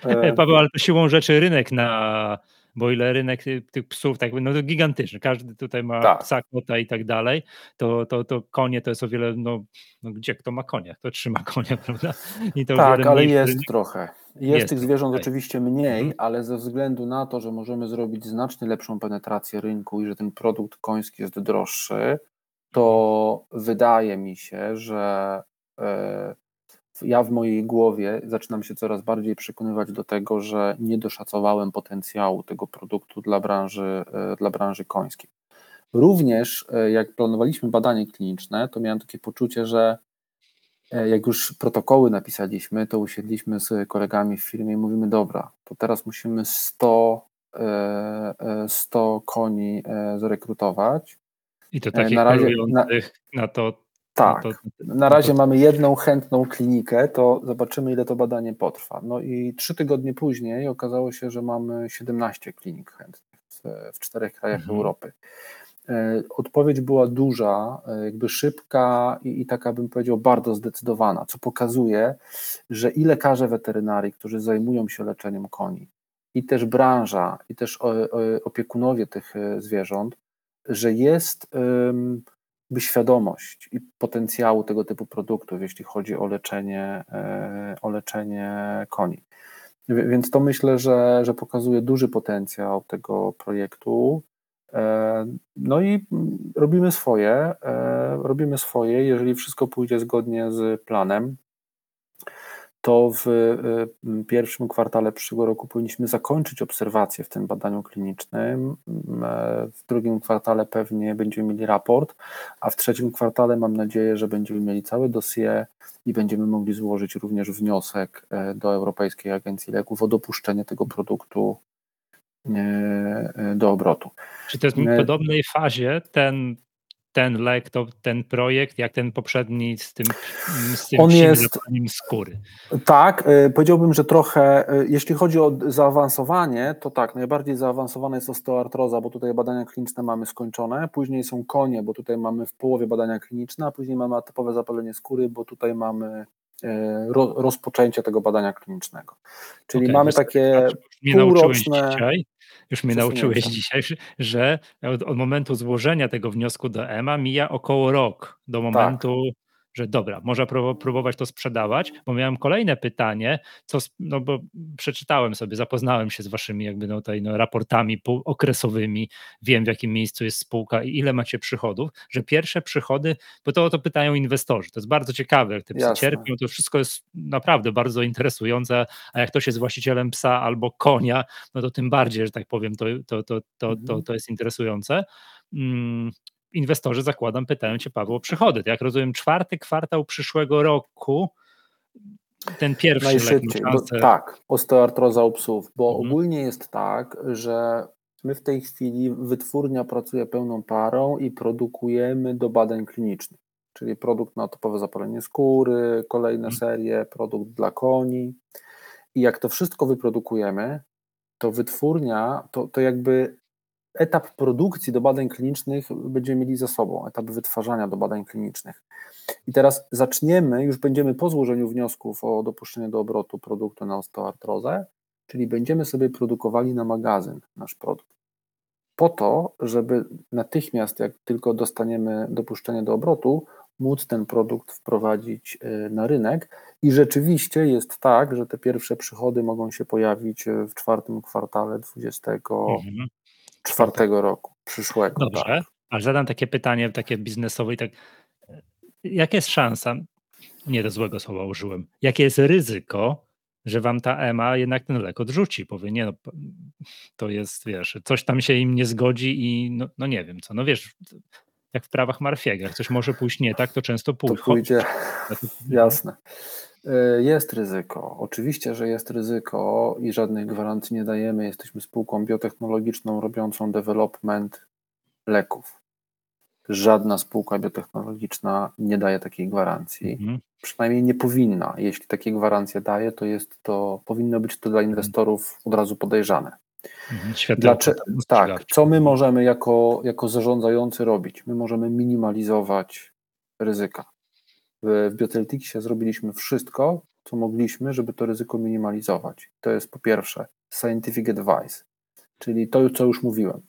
E, Paweł, ale to siłą rzeczy rynek na bo ile rynek tych psów, tak, no to gigantyczny, każdy tutaj ma tak. psa, kota i tak dalej, to, to, to konie to jest o wiele, no, no gdzie kto ma konia, kto trzyma konia, *laughs* prawda? Tak, ale jest rynek. trochę. Jest, jest tych zwierząt okay. oczywiście mniej, mhm. ale ze względu na to, że możemy zrobić znacznie lepszą penetrację rynku i że ten produkt koński jest droższy, to wydaje mi się, że e, ja w mojej głowie zaczynam się coraz bardziej przekonywać do tego, że nie doszacowałem potencjału tego produktu dla branży, e, dla branży końskiej. Również e, jak planowaliśmy badanie kliniczne, to miałem takie poczucie, że e, jak już protokoły napisaliśmy, to usiedliśmy z kolegami w firmie i mówimy, dobra, to teraz musimy 100, 100 koni zrekrutować. I to takich na razie na, na to tak. No to, na razie mamy jedną chętną klinikę, to zobaczymy, ile to badanie potrwa. No i trzy tygodnie później okazało się, że mamy 17 klinik chętnych w, w czterech krajach mhm. Europy. E, odpowiedź była duża, e, jakby szybka i, i, taka bym powiedział bardzo zdecydowana, co pokazuje, że i lekarze weterynarii, którzy zajmują się leczeniem koni, i też branża, i też opiekunowie tych e, zwierząt, że jest by świadomość i potencjału tego typu produktów, jeśli chodzi o leczenie, e, o leczenie koni. Więc to myślę, że, że pokazuje duży potencjał tego projektu. E, no i robimy swoje, e, robimy swoje, jeżeli wszystko pójdzie zgodnie z planem, to w y, pierwszym kwartale przyszłego roku powinniśmy zakończyć obserwacje w tym badaniu klinicznym. E, w drugim kwartale pewnie będziemy mieli raport, a w trzecim kwartale mam nadzieję, że będziemy mieli całe dossier i będziemy mogli złożyć również wniosek e, do Europejskiej Agencji Leków o dopuszczenie tego produktu do obrotu. Czy to jest w podobnej fazie ten ten lek, to ten projekt, jak ten poprzedni z tym, z tym On jest skóry. Tak, y, powiedziałbym, że trochę, y, jeśli chodzi o zaawansowanie, to tak, najbardziej zaawansowana jest osteoartroza, bo tutaj badania kliniczne mamy skończone, później są konie, bo tutaj mamy w połowie badania kliniczne, a później mamy atypowe zapalenie skóry, bo tutaj mamy y, rozpoczęcie tego badania klinicznego. Czyli okay, mamy takie półroczne... Dzisiaj, już mnie nauczyłeś *laughs* dzisiaj, że od, od, momentu złożenia tego wniosku do EMA mija około rok do tak. momentu, tak że dobra, można próbować to sprzedawać, bo miałem kolejne pytanie, co, no bo przeczytałem sobie, zapoznałem się z waszymi jakby no tutaj no, raportami okresowymi, wiem w jakim miejscu jest spółka i ile macie przychodów, że pierwsze przychody, bo to o to pytają inwestorzy, to jest bardzo ciekawe, jak te psy Jasne. cierpią, to wszystko jest naprawdę bardzo interesujące, a jak ktoś jest właścicielem psa albo konia, no to tym bardziej, że tak powiem, to, to, to, to, to, mhm. to jest interesujące. Inwestorzy, zakładam, pytają Cię, Paweł, o przychody. Jak rozumiem, czwarty kwartał przyszłego roku, ten pierwszy Najszybciej, lek bo, Tak, osteoartroza u psów, bo mhm. ogólnie jest tak, że my w tej chwili, wytwórnia pracuje pełną parą i produkujemy do badań klinicznych, czyli produkt na topowe zapalenie skóry, kolejne mhm. serie, produkt dla koni. I jak to wszystko wyprodukujemy, to wytwórnia, to, to jakby etap produkcji do badań klinicznych będziemy mieli za sobą, etap wytwarzania do badań klinicznych. I teraz zaczniemy, już będziemy po złożeniu wniosków o dopuszczenie do obrotu produktu na osteoartrozę, czyli będziemy sobie produkowali na magazyn nasz produkt. Po to, żeby natychmiast, jak tylko dostaniemy dopuszczenie do obrotu, móc ten produkt wprowadzić y, na rynek. I rzeczywiście jest tak, że te pierwsze przychody mogą się pojawić y, w czwartym kwartale 20. Czwartego roku przyszłego. Dobrze, tak. ale zadam takie pytanie, takie biznesowe i tak, jaka jest szansa, nie do złego słowa użyłem, jakie jest ryzyko, że wam ta EMA jednak ten lek odrzuci, powie, nie no, to jest, wiesz, coś tam się im nie zgodzi i no, no nie wiem co, no wiesz, jak w prawach Marfiego, jak coś może pójść nie tak, to często pójdzie. To pójdzie, jasne. E, jest ryzyko. Oczywiście, że jest ryzyko i żadnej gwarancji nie dajemy. Jesteśmy spółką biotechnologiczną robiącą development leków. Żadna spółka biotechnologiczna nie daje takiej gwarancji. Mhm. Przynajmniej nie powinna. Jeśli takie gwarancje daje, to jest to, powinno być to dla inwestorów od razu podejrzane. Mhm. Dlaczego, tak, co my możemy jako, jako zarządzający robić? My możemy minimalizować ryzyka w Bioteltixie zrobiliśmy wszystko, co mogliśmy, żeby to ryzyko minimalizować. To jest po pierwsze scientific advice, czyli to, co już mówiłem.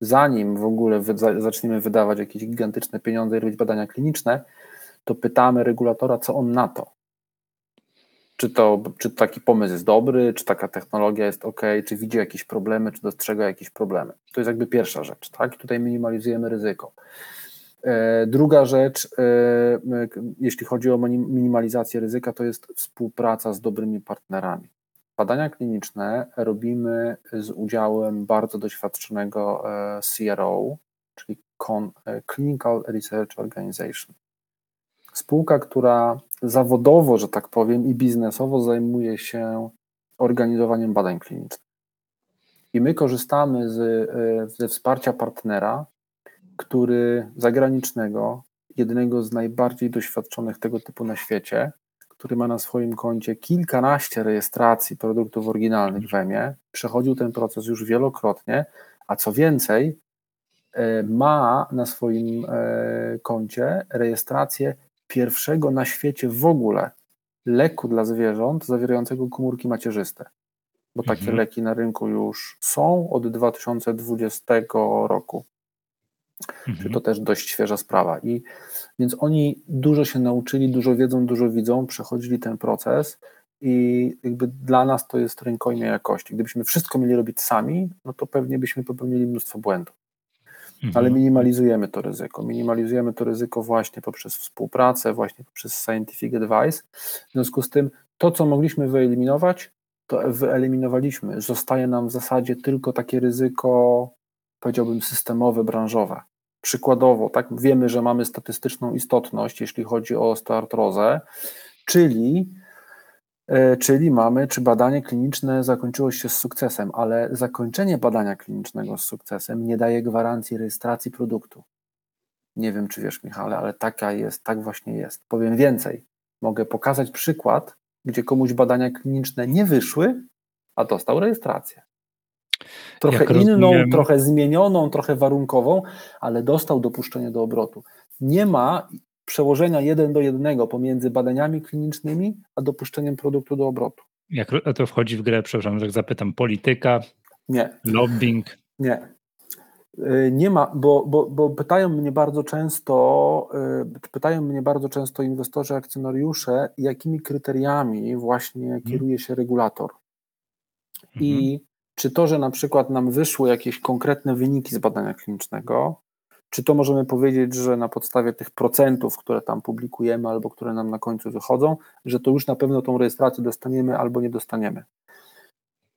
Zanim w ogóle zaczniemy wydawać jakieś gigantyczne pieniądze i robić badania kliniczne, to pytamy regulatora, co on na to. Czy, to, czy taki pomysł jest dobry, czy taka technologia jest ok, czy widzi jakieś problemy, czy dostrzega jakieś problemy. To jest jakby pierwsza rzecz, tak? Tutaj minimalizujemy ryzyko. E, druga rzecz, e, jeśli chodzi o minimalizację ryzyka, to jest współpraca z dobrymi partnerami. Badania kliniczne robimy z udziałem bardzo doświadczonego e, CRO, czyli Clinical Research Organization. Spółka, która zawodowo, że tak powiem, i biznesowo zajmuje się organizowaniem badań klinicznych. I my korzystamy z, ze wsparcia partnera, który zagranicznego, jednego z najbardziej doświadczonych tego typu na świecie, który ma na swoim koncie kilkanaście rejestracji produktów oryginalnych w EMie, przechodził ten proces już wielokrotnie, a co więcej, e, ma na swoim e, koncie rejestrację pierwszego na świecie w ogóle leku dla zwierząt zawierającego komórki macierzyste. Bo takie mhm. leki na rynku już są od 2020 roku. Mhm. to też dość świeża sprawa. I więc oni dużo się nauczyli, dużo wiedzą, dużo widzą, przechodzili ten proces i jakby dla nas to jest rękojmie jakości. Gdybyśmy wszystko mieli robić sami, no to pewnie byśmy popełnili mnóstwo błędów. Mhm. Ale minimalizujemy to ryzyko. Minimalizujemy to ryzyko właśnie poprzez współpracę, właśnie poprzez scientific advice. W związku z tym to, co mogliśmy wyeliminować, to wyeliminowaliśmy. Zostaje nam w zasadzie tylko takie ryzyko powiedziałbym, systemowe, branżowe. Przykładowo, tak, wiemy, że mamy statystyczną istotność, jeśli chodzi o osteoartrozę, czyli E, czyli mamy, czy badanie kliniczne zakończyło się z sukcesem, ale zakończenie badania klinicznego z sukcesem nie daje gwarancji rejestracji produktu. Nie wiem, czy wiesz, Michale, ale taka jest, tak właśnie jest. Powiem więcej. Mogę pokazać przykład, gdzie komuś badania kliniczne nie wyszły, a dostał rejestrację. Trochę Jak inną, rozumiem... trochę zmienioną, trochę warunkową, ale dostał dopuszczenie do obrotu. Nie ma przełożenia jeden do jednego pomiędzy badaniami klinicznymi a dopuszczeniem produktu do obrotu. Jak to wchodzi w grę, przepraszam, że zapytam, polityka, nie. lobbying? Nie. Y, nie ma, bo, bo, bo pytają mnie bardzo często, y, pytają mnie bardzo często inwestorzy, akcjonariusze, jakimi kryteriami właśnie mhm. kieruje się regulator. I mhm. Czy to, że na przykład nam wyszły jakieś konkretne wyniki z badania klinicznego, czy to możemy powiedzieć, że na podstawie tych procentów, które tam publikujemy, albo które nam na końcu wychodzą, że to już na pewno tą rejestrację dostaniemy albo nie dostaniemy?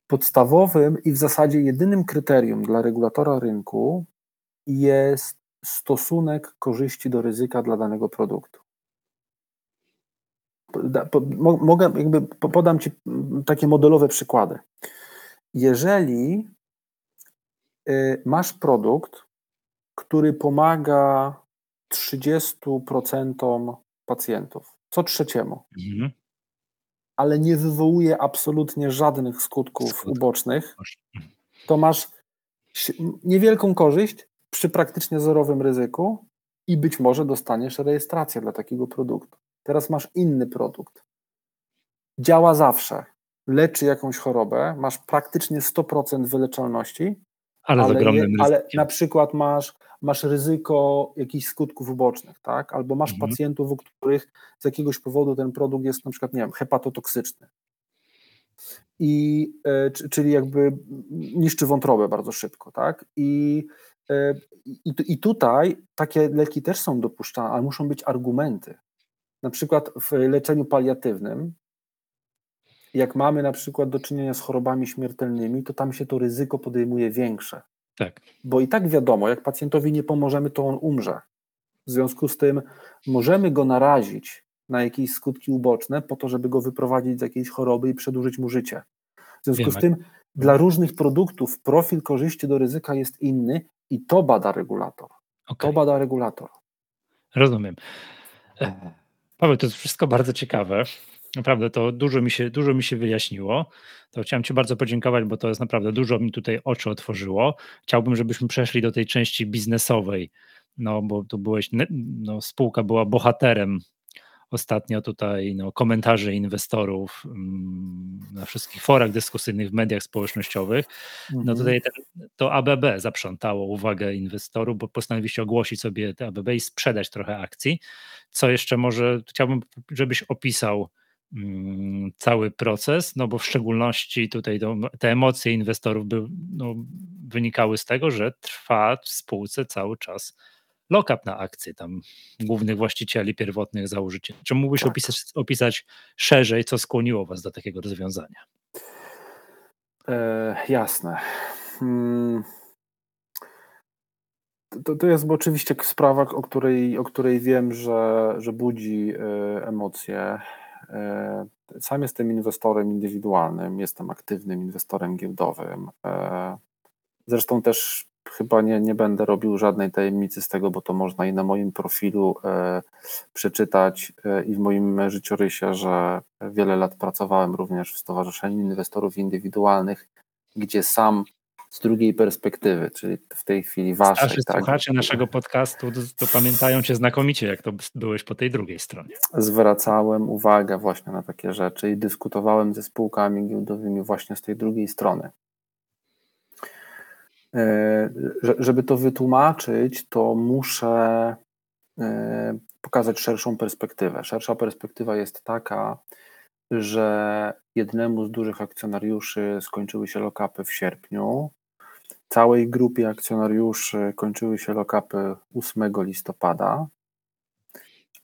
Podstawowym i w zasadzie jedynym kryterium dla regulatora rynku jest stosunek korzyści do ryzyka dla danego produktu. Mogę, jakby podam Ci takie modelowe przykłady. Jeżeli y, masz produkt, który pomaga 30% pacjentów, co trzeciemu, mhm. ale nie wywołuje absolutnie żadnych skutków ubocznych, to masz niewielką korzyść przy praktycznie zerowym ryzyku i być może dostaniesz rejestrację dla takiego produktu. Teraz masz inny produkt. Działa zawsze, leczy jakąś chorobę, masz praktycznie 100% wyleczalności, ale, ale, je, ale na przykład masz masz ryzyko jakichś skutków ubocznych, tak? Albo masz mhm. pacjentów, u których z jakiegoś powodu ten produkt jest na przykład, nie wiem, hepatotoksyczny. I, e, czyli jakby niszczy wątrobę bardzo szybko, tak? I, e, i, I tutaj takie leki też są dopuszczane, ale muszą być argumenty. Na przykład w leczeniu paliatywnym, jak mamy na przykład do czynienia z chorobami śmiertelnymi, to tam się to ryzyko podejmuje większe. Tak. Bo i tak wiadomo, jak pacjentowi nie pomożemy, to on umrze. W związku z tym możemy go narazić na jakieś skutki uboczne po to, żeby go wyprowadzić z jakiejś choroby i przedłużyć mu życie. W związku Wiemy. z tym dla różnych produktów profil korzyści do ryzyka jest inny i to bada regulator. Okay. To bada regulator. Rozumiem. E, Paweł, to jest wszystko bardzo ciekawe. Naprawdę to dużo mi, się, dużo mi się wyjaśniło. To chciałem Ci bardzo podziękować, bo to jest naprawdę dużo mi tutaj oczy otworzyło. Chciałbym, żebyśmy przeszli do tej części biznesowej, no bo tu byłeś, no, spółka była bohaterem ostatnio tutaj no, komentarzy inwestorów mm, na wszystkich forach dyskusyjnych w mediach społecznościowych. No mhm. tutaj ten, to ABB zaprzątało uwagę inwestorów, bo postanowiliście ogłosić sobie te ABB i sprzedać trochę akcji. Co jeszcze może chciałbym, żebyś opisał cały proces, no bo w szczególności tutaj to, te emocje inwestorów by, no, wynikały z tego, że trwa w spółce cały czas lock-up na akcje tam głównych właścicieli, pierwotnych założycieli. Czy mógłbyś tak. opisać, opisać szerzej, co skłoniło Was do takiego rozwiązania? E, jasne. Hmm. To, to jest oczywiście sprawa, o której, o której wiem, że, że budzi e, emocje. E, sam jestem inwestorem indywidualnym, jestem aktywnym inwestorem giełdowym. E, zresztą też chyba nie, nie będę robił żadnej tajemnicy z tego, bo to można i na moim profilu e, przeczytać i w moim życiorysie, że wiele lat pracowałem również w Stowarzyszeniu Inwestorów Indywidualnych, gdzie sam z drugiej perspektywy, czyli w tej chwili waszej. Starszy tak? słuchacze naszego podcastu to pamiętają cię znakomicie, jak to byłeś po tej drugiej stronie. Zwracałem uwagę właśnie na takie rzeczy i dyskutowałem ze spółkami giełdowymi właśnie z tej drugiej strony. E, żeby to wytłumaczyć, to muszę e, pokazać szerszą perspektywę. Szersza perspektywa jest taka, że jednemu z dużych akcjonariuszy skończyły się lokapy w sierpniu, całej grupie akcjonariuszy kończyły się lokapy 8 listopada,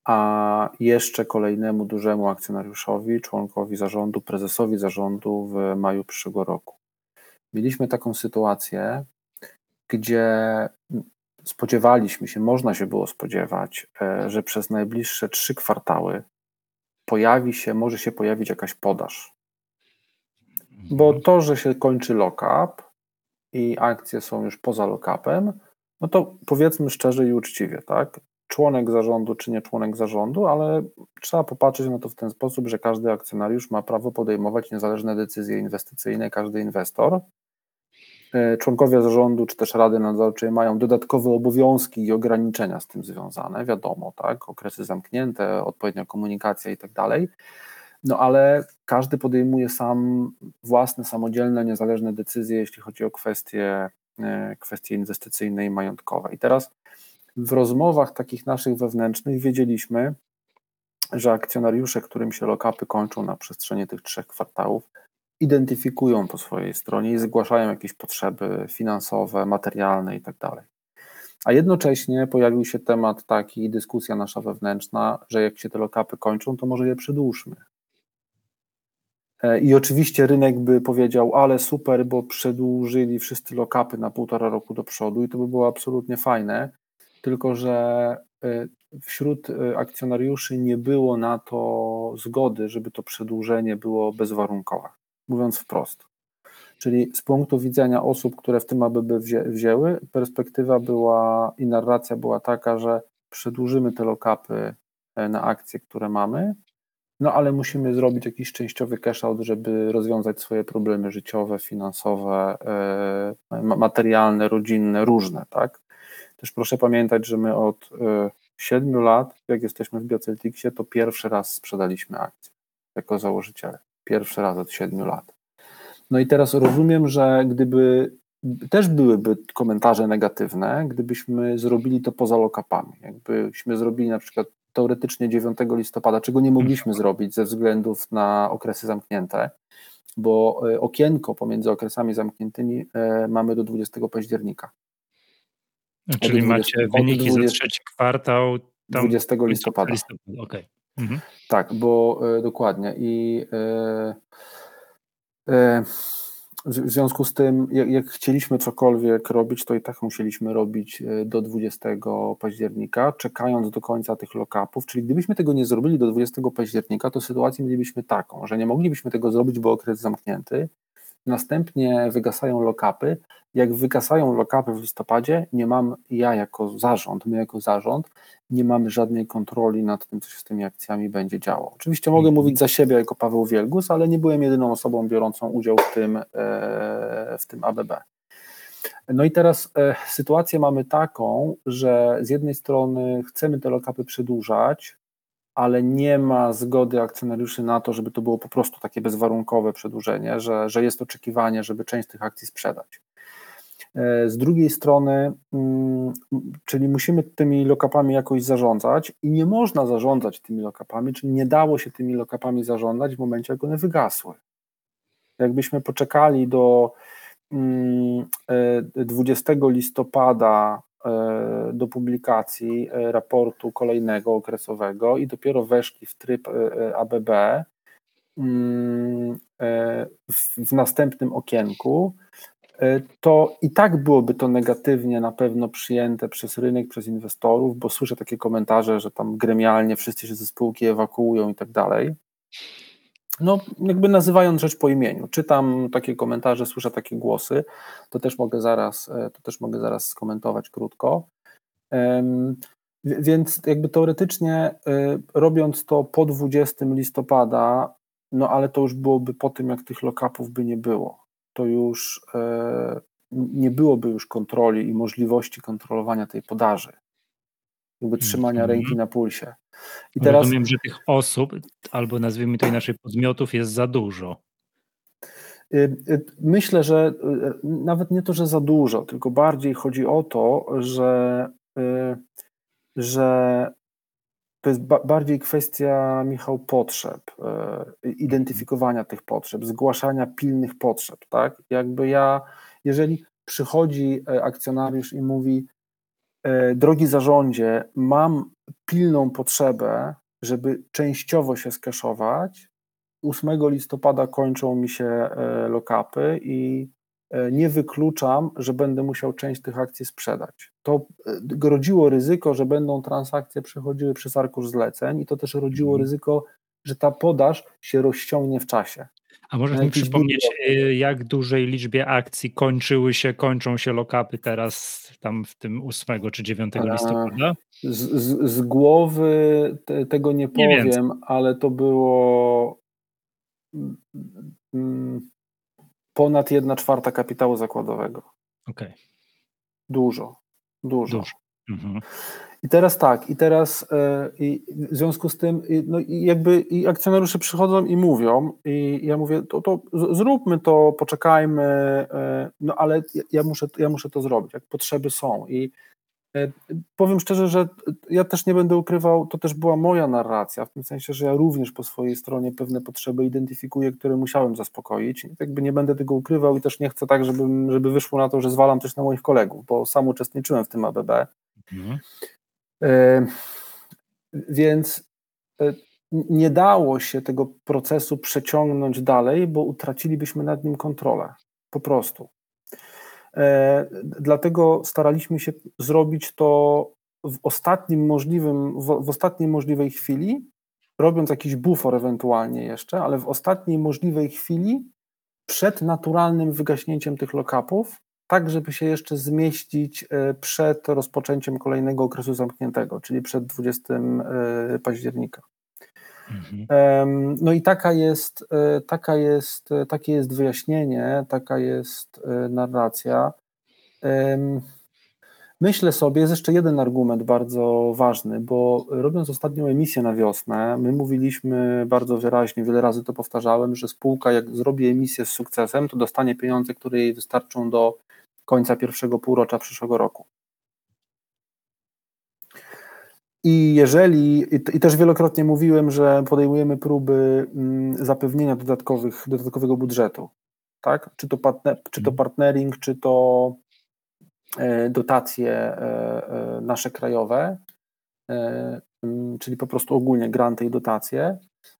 a jeszcze kolejnemu dużemu akcjonariuszowi, członkowi zarządu, prezesowi zarządu w maju przyszłego roku. Mieliśmy taką sytuację, gdzie spodziewaliśmy się, można się było spodziewać, e, że przez najbliższe trzy kwartały pojawi się, może się pojawić jakaś podaż. Bo to, że się kończy lock-up i akcje są już poza lock-upem, no to powiedzmy szczerze i uczciwie, tak? Członek zarządu czy nie członek zarządu, ale trzeba popatrzeć na to w ten sposób, że każdy akcjonariusz ma prawo podejmować niezależne decyzje inwestycyjne, każdy inwestor. E, członkowie zarządu czy też rady nadzorczej mają dodatkowe obowiązki i ograniczenia z tym związane, wiadomo, tak? Okresy zamknięte, odpowiednia komunikacja i tak dalej. No ale każdy podejmuje sam własne, samodzielne, niezależne decyzje, jeśli chodzi o kwestie, e, kwestie inwestycyjne i majątkowe. I teraz w rozmowach takich naszych wewnętrznych wiedzieliśmy, że akcjonariusze, którym się lokapy kończą na przestrzeni tych trzech kwartałów, identyfikują po swojej stronie i zgłaszają jakieś potrzeby finansowe, materialne itd. Tak A jednocześnie pojawił się temat taki, dyskusja nasza wewnętrzna, że jak się te lokapy kończą, to może je przedłużmy. E, I oczywiście rynek by powiedział, ale super, bo przedłużyli wszyscy lokapy na półtora roku do przodu i to by było absolutnie fajne, tylko że e, wśród e, akcjonariuszy nie było na to zgody, żeby to przedłużenie było bezwarunkowe, mówiąc wprost. Czyli z punktu widzenia osób, które w tym ABB wzię, wzięły, perspektywa była i narracja była taka, że przedłużymy te lokapy na akcje, które mamy, no ale musimy zrobić jakiś częściowy cash out, żeby rozwiązać swoje problemy życiowe, finansowe, e, materialne, rodzinne, różne, tak? Też proszę pamiętać, że my od e, siedmiu lat, jak jesteśmy w Bioceltixie, to pierwszy raz sprzedaliśmy akcje jako założyciele. Pierwszy raz od siedmiu lat. No i teraz rozumiem, że gdyby też byłyby komentarze negatywne, gdybyśmy zrobili to poza lokapami. Jakbyśmy zrobili na przykład teoretycznie 9 listopada, czego nie mogliśmy zrobić ze względów na okresy zamknięte, bo e, okienko pomiędzy okresami zamkniętymi e, mamy do 20 października. Czyli 20, macie wyniki 20, za trzeci kwartał. Tam 20 listopada. listopada. Okay. Mhm. Tak, bo e, dokładnie i e, w związku z tym, jak, jak, chcieliśmy cokolwiek robić, to i tak musieliśmy robić e, do 20 października, czekając do końca tych lockupów. Czyli gdybyśmy tego nie zrobili do 20 października, to sytuację mielibyśmy taką, że nie moglibyśmy tego zrobić, bo okres zamknięty, Następnie wygasają lokapy. Jak wygasają lokapy w listopadzie, nie mam ja jako zarząd, my jako zarząd, nie mamy żadnej kontroli nad tym, co się z tymi akcjami będzie działo. Oczywiście mogę mhm. mówić za siebie jako Paweł Wielgus, ale nie byłem jedyną osobą biorącą udział w tym, e, w tym ABB. No i teraz e, sytuację mamy taką, że z jednej strony chcemy te lokapy przedłużać, ale nie ma zgody akcjonariuszy na to, żeby to było po prostu takie bezwarunkowe przedłużenie, że, że jest oczekiwanie, żeby część tych akcji sprzedać. E, z drugiej strony, mm, czyli musimy tymi lokapami jakoś zarządzać i nie można zarządzać tymi lokapami, czyli nie dało się tymi lokapami zarządzać w momencie, jak one wygasły. Jakbyśmy poczekali do 20 mm, e, listopada E, do publikacji raportu kolejnego okresowego i dopiero weszli w tryb ABB mm, w następnym okienku, to i tak byłoby to negatywnie na pewno przyjęte przez rynek, przez inwestorów, bo słyszę takie komentarze, że tam gremialnie wszyscy się ze spółki ewakuują i tak dalej no, jakby nazywając rzecz po imieniu. Czytam takie komentarze, słyszę takie głosy, to też mogę zaraz, e, to też mogę zaraz skomentować krótko. Więc jakby teoretycznie e, robiąc to po 20 listopada, no ale to już byłoby po tym, jak tych lockupów by nie było. To już e, nie byłoby już kontroli i możliwości kontrolowania tej podaży jakby trzymania mm -hmm. ręki na pulsie. I teraz, Rozumiem, że tych osób, albo nazwijmy to inaczej, podmiotów jest za dużo. Y, y, myślę, że y, nawet nie to, że za dużo, tylko bardziej chodzi o to, że, że to jest bardziej kwestia, Michał, potrzeb, identyfikowania tych potrzeb, zgłaszania pilnych potrzeb, tak? Jakby ja, jeżeli przychodzi akcjonariusz i mówi, E, drogi zarządzie, mam pilną potrzebę, żeby częściowo się skeszować. 8 listopada kończą mi się e, lokapy i e, nie wykluczam, że będę musiał część tych akcji sprzedać. To rodziło ryzyko, że będą transakcje przechodziły przez arkusz zleceń i to też rodziło mhm. ryzyko że ta podaż się rozciągnie w czasie. A możesz mi przypomnieć, y, jak dużej liczbie akcji kończyły się, kończą się lokapy teraz tam w tym 8 czy 9 listopada? Z, z, z głowy te, tego nie powiem, nie ale to było mm, ponad 1 czwarta kapitału zakładowego. Okej. Okay. Dużo, dużo. dużo. Mhm. I teraz tak, i teraz e, i w związku z tym, no i jakby i akcjonariusze przychodzą i mówią, i ja mówię, to, to zróbmy to, poczekajmy, e, no ale ja muszę, ja muszę to zrobić, jak potrzeby są. I powiem szczerze, że ja też nie będę ukrywał, to też była moja narracja, w tym sensie, że ja również po swojej stronie pewne potrzeby identyfikuję, które musiałem zaspokoić. Jakby nie będę tego ukrywał i też nie chcę tak, żeby, żeby wyszło na to, że zwalam też na moich kolegów, bo sam uczestniczyłem w tym ABB. Mhm. E, więc e, nie dało się tego procesu przeciągnąć dalej, bo utracilibyśmy nad nim kontrolę. Po prostu. E, dlatego staraliśmy się zrobić to w ostatnim możliwym, w, ostatniej możliwej chwili, robiąc jakiś bufor ewentualnie jeszcze, ale w ostatniej możliwej chwili przed naturalnym wygaśnięciem tych lockupów, tak żeby się jeszcze zmieścić e, przed rozpoczęciem kolejnego okresu zamkniętego, czyli przed 20 e, października. Mhm. No i taka jest, e, taka jest, takie jest wyjaśnienie, taka jest narracja. Myślę sobie, jest jeszcze jeden argument bardzo ważny, bo robiąc ostatnią emisję na wiosnę, my mówiliśmy bardzo wyraźnie, wiele razy to powtarzałem, że spółka jak zrobi emisję z sukcesem, to dostanie pieniądze, które jej wystarczą do końca pierwszego półrocza przyszłego roku. I jeżeli, i też wielokrotnie mówiłem, że podejmujemy próby mm, zapewnienia dodatkowych, dodatkowego budżetu, tak? Czy to, partner, czy to mhm. partnering, czy to e, dotacje e, e, nasze krajowe, czyli po prostu ogólnie granty i dotacje.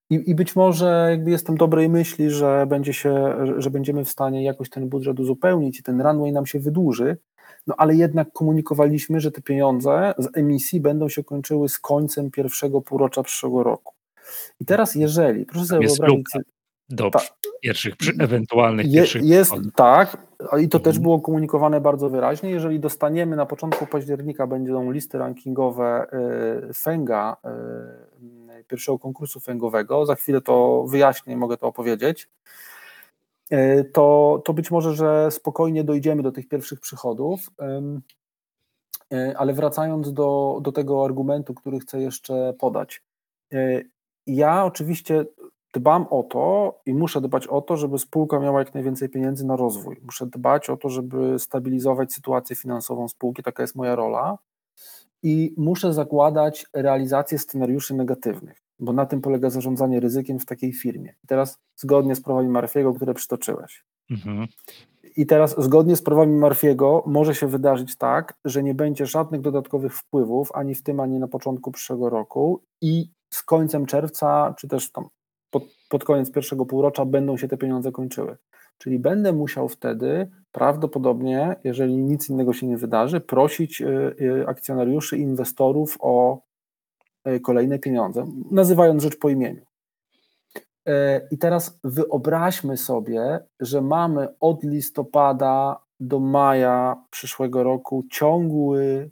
I, I być może jakby jestem dobrej myśli, że, będzie się, że będziemy w stanie jakoś ten budżet uzupełnić i ten runway nam się wydłuży, no ale jednak komunikowaliśmy, że te pieniądze z emisji będą się kończyły z końcem pierwszego półrocza przyszłego roku. I teraz jeżeli, proszę sobie wyobrazić... Do ta, pierwszych, przy ewentualnych je, pierwszych... Jest, tak, i to mhm. też było komunikowane bardzo wyraźnie, jeżeli dostaniemy na początku października będą listy rankingowe y, Fenga y, pierwszego konkursu fęgowego, za chwilę to wyjaśnię, mogę to opowiedzieć, to, to być może, że spokojnie dojdziemy do tych pierwszych przychodów, e, ale wracając do, do tego argumentu, który chcę jeszcze podać. E, ja oczywiście dbam o to i muszę dbać o to, żeby spółka miała jak najwięcej pieniędzy na rozwój. Muszę dbać o to, żeby stabilizować sytuację finansową spółki, taka jest moja rola i muszę zakładać realizację scenariuszy negatywnych, bo na tym polega zarządzanie ryzykiem w takiej firmie. I teraz zgodnie z prawami Marfiego, które przytoczyłeś. Mhm. I teraz zgodnie z prawami Marfiego może się wydarzyć tak, że nie będzie żadnych dodatkowych wpływów ani w tym, ani na początku przyszłego roku i z końcem czerwca, czy też tam pod, pod koniec pierwszego półrocza będą się te pieniądze kończyły. Czyli będę musiał wtedy prawdopodobnie, jeżeli nic innego się nie wydarzy, prosić y, y, akcjonariuszy, inwestorów o kolejne pieniądze, nazywając rzecz po imieniu. I teraz wyobraźmy sobie, że mamy od listopada do maja przyszłego roku ciągły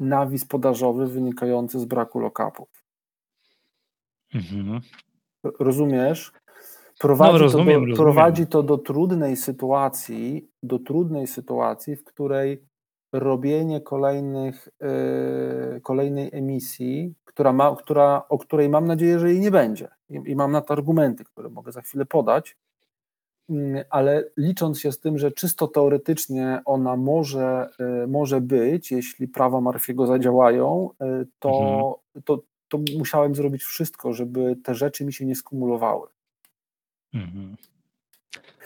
nawis podażowy wynikający z braku lokapów. Mhm. Rozumiesz? Prowadzi, no, rozumiem, to do, rozumiem. prowadzi to do trudnej sytuacji, do trudnej sytuacji, w której robienie kolejnych, yy, kolejnej emisji, która ma, która, o której mam nadzieję, że jej nie będzie. I, I, mam na to argumenty, które mogę za chwilę podać, yy, ale licząc się z tym, że czysto teoretycznie ona może, yy, może być, jeśli prawa Marfiego zadziałają, y, to, mhm. to, to musiałem zrobić wszystko, żeby te rzeczy mi się nie skumulowały. Mhm.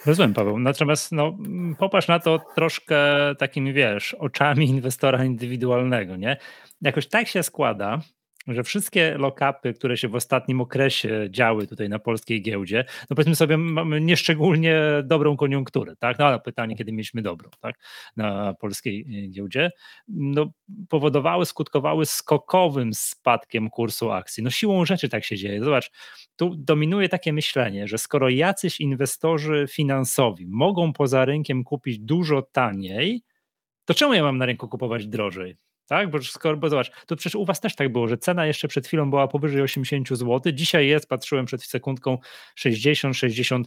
Rozumiem, Paweł. Natomiast no, popatrz na to troszkę takimi, wiesz, oczami inwestora indywidualnego, nie? Jakoś tak się składa, że wszystkie lokapy, które się w ostatnim okresie działy tutaj na polskiej giełdzie, no powiedzmy sobie, mamy nieszczególnie dobrą koniunkturę, tak? No ale pytanie, kiedy mieliśmy dobrą, tak? Na polskiej e, giełdzie, no powodowały, skutkowały skokowym spadkiem kursu akcji. No siłą rzeczy tak się dzieje. Zobacz, tu dominuje takie myślenie, że skoro jacyś inwestorzy finansowi mogą poza rynkiem kupić dużo taniej, to czemu ja mam na rynku kupować drożej? Tak, bo, skoro, bo zobacz, to przecież u was też tak było, że cena jeszcze przed chwilą była powyżej 80 zł, dzisiaj jest, patrzyłem przed sekundką, 60-62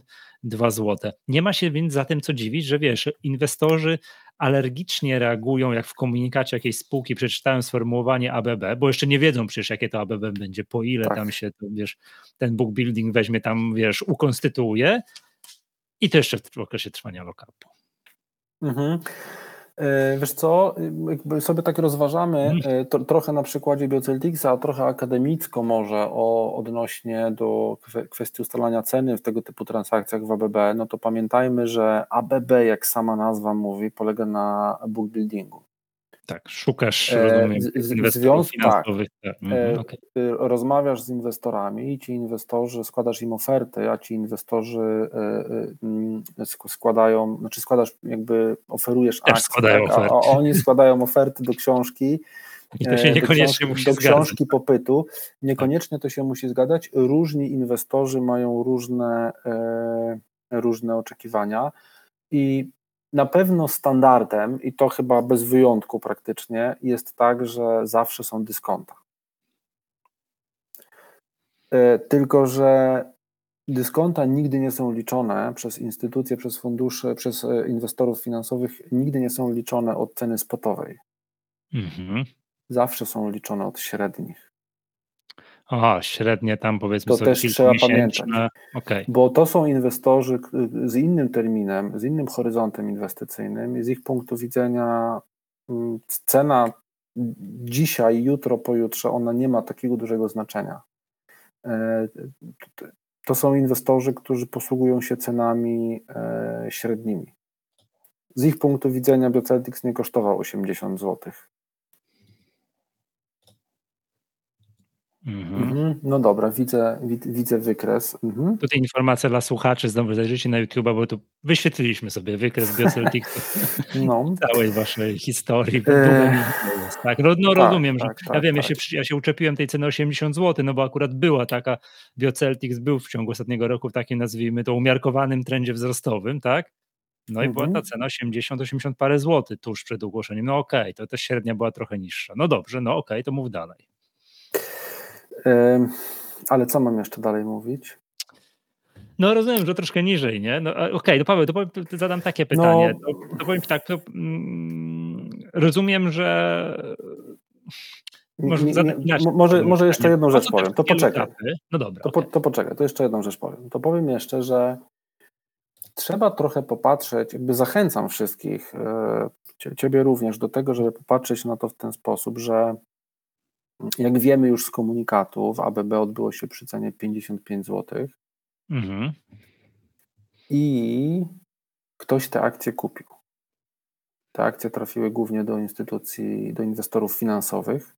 zł. Nie ma się więc za tym co dziwić, że wiesz, inwestorzy alergicznie reagują, jak w komunikacie jakiejś spółki przeczytałem sformułowanie ABB, bo jeszcze nie wiedzą przecież, jakie to ABB będzie, po ile tak. tam się, to, wiesz, ten book building weźmie tam, wiesz, ukonstytuuje i to jeszcze w okresie trwania lokapu. Mhm. E, wiesz co, jakby sobie tak rozważamy e, to, trochę na przykładzie Bioceltixa, a trochę akademicko może o, odnośnie do kwestii ustalania ceny w tego typu transakcjach w ABB, no to pamiętajmy, że ABB, jak sama nazwa mówi, polega na bookbuildingu. Tak, szukasz e, rozumiem, inwestorów finansowych. Tak. tak. Mhm, okay. Rozmawiasz z inwestorami i ci inwestorzy, składasz im oferty, a ci inwestorzy e, e, składają, znaczy składasz jakby, oferujesz Też akcje, składają tak, a, a oni składają oferty do książki, i to się niekoniecznie do książki, musi do książki popytu. Niekoniecznie to się musi zgadzać. Różni inwestorzy mają różne, różne oczekiwania i na pewno standardem, i to chyba bez wyjątku praktycznie, jest tak, że zawsze są dyskonta. E, tylko, że dyskonta nigdy nie są liczone przez instytucje, przez fundusze, przez e, inwestorów finansowych, nigdy nie są liczone od ceny spotowej. Mhm. Zawsze są liczone od średnich. Aha, średnie tam powiedzmy to sobie też trzeba pamiętać, okay. bo to są inwestorzy z innym terminem, z innym horyzontem inwestycyjnym i z ich punktu widzenia mm, cena dzisiaj, jutro, pojutrze, ona nie ma takiego dużego znaczenia. E, to są inwestorzy, którzy posługują się cenami e, średnimi. Z ich punktu widzenia Bioceltics nie kosztował 80 zł. Mhm. mhm. No dobra, widzę, widzę wykres. Mhm. Tutaj informacja dla słuchaczy, znowu zajrzyjcie na YouTube, bo tu wyświetliliśmy sobie wykres Bioceltics *laughs* no. całej waszej historii. E... Tak, no, no tak, rozumiem, tak, że tak, ja wiem, ja, tak. się, ja się uczepiłem tej ceny 80 zł, no bo akurat była taka, Bioceltics był w ciągu ostatniego roku w takim, nazwijmy to, umiarkowanym trendzie wzrostowym, tak? No i była ta mhm. cena 80-80 parę złotych tuż przed ogłoszeniem. No okej, okay, to ta średnia była trochę niższa. No dobrze, no okej, okay, to mów dalej. Ale co mam jeszcze dalej mówić? No rozumiem, że troszkę niżej, nie? No, Okej, okay, to Paweł, to, powiem, to zadam takie pytanie. No, to, to powiem tak, to, mm, rozumiem, że może, może, może jeszcze jedną rzecz powiem, to poczekaj. No dobra. To, okay. to poczekaj, to jeszcze jedną rzecz powiem. To powiem jeszcze, że trzeba trochę popatrzeć, jakby zachęcam wszystkich, e, ciebie również do tego, żeby popatrzeć na to w ten sposób, że jak wiemy już z komunikatu, w ABB odbyło się przy cenie 55 zł. Mhm. I ktoś te akcje kupił. Te akcje trafiły głównie do instytucji, do inwestorów finansowych.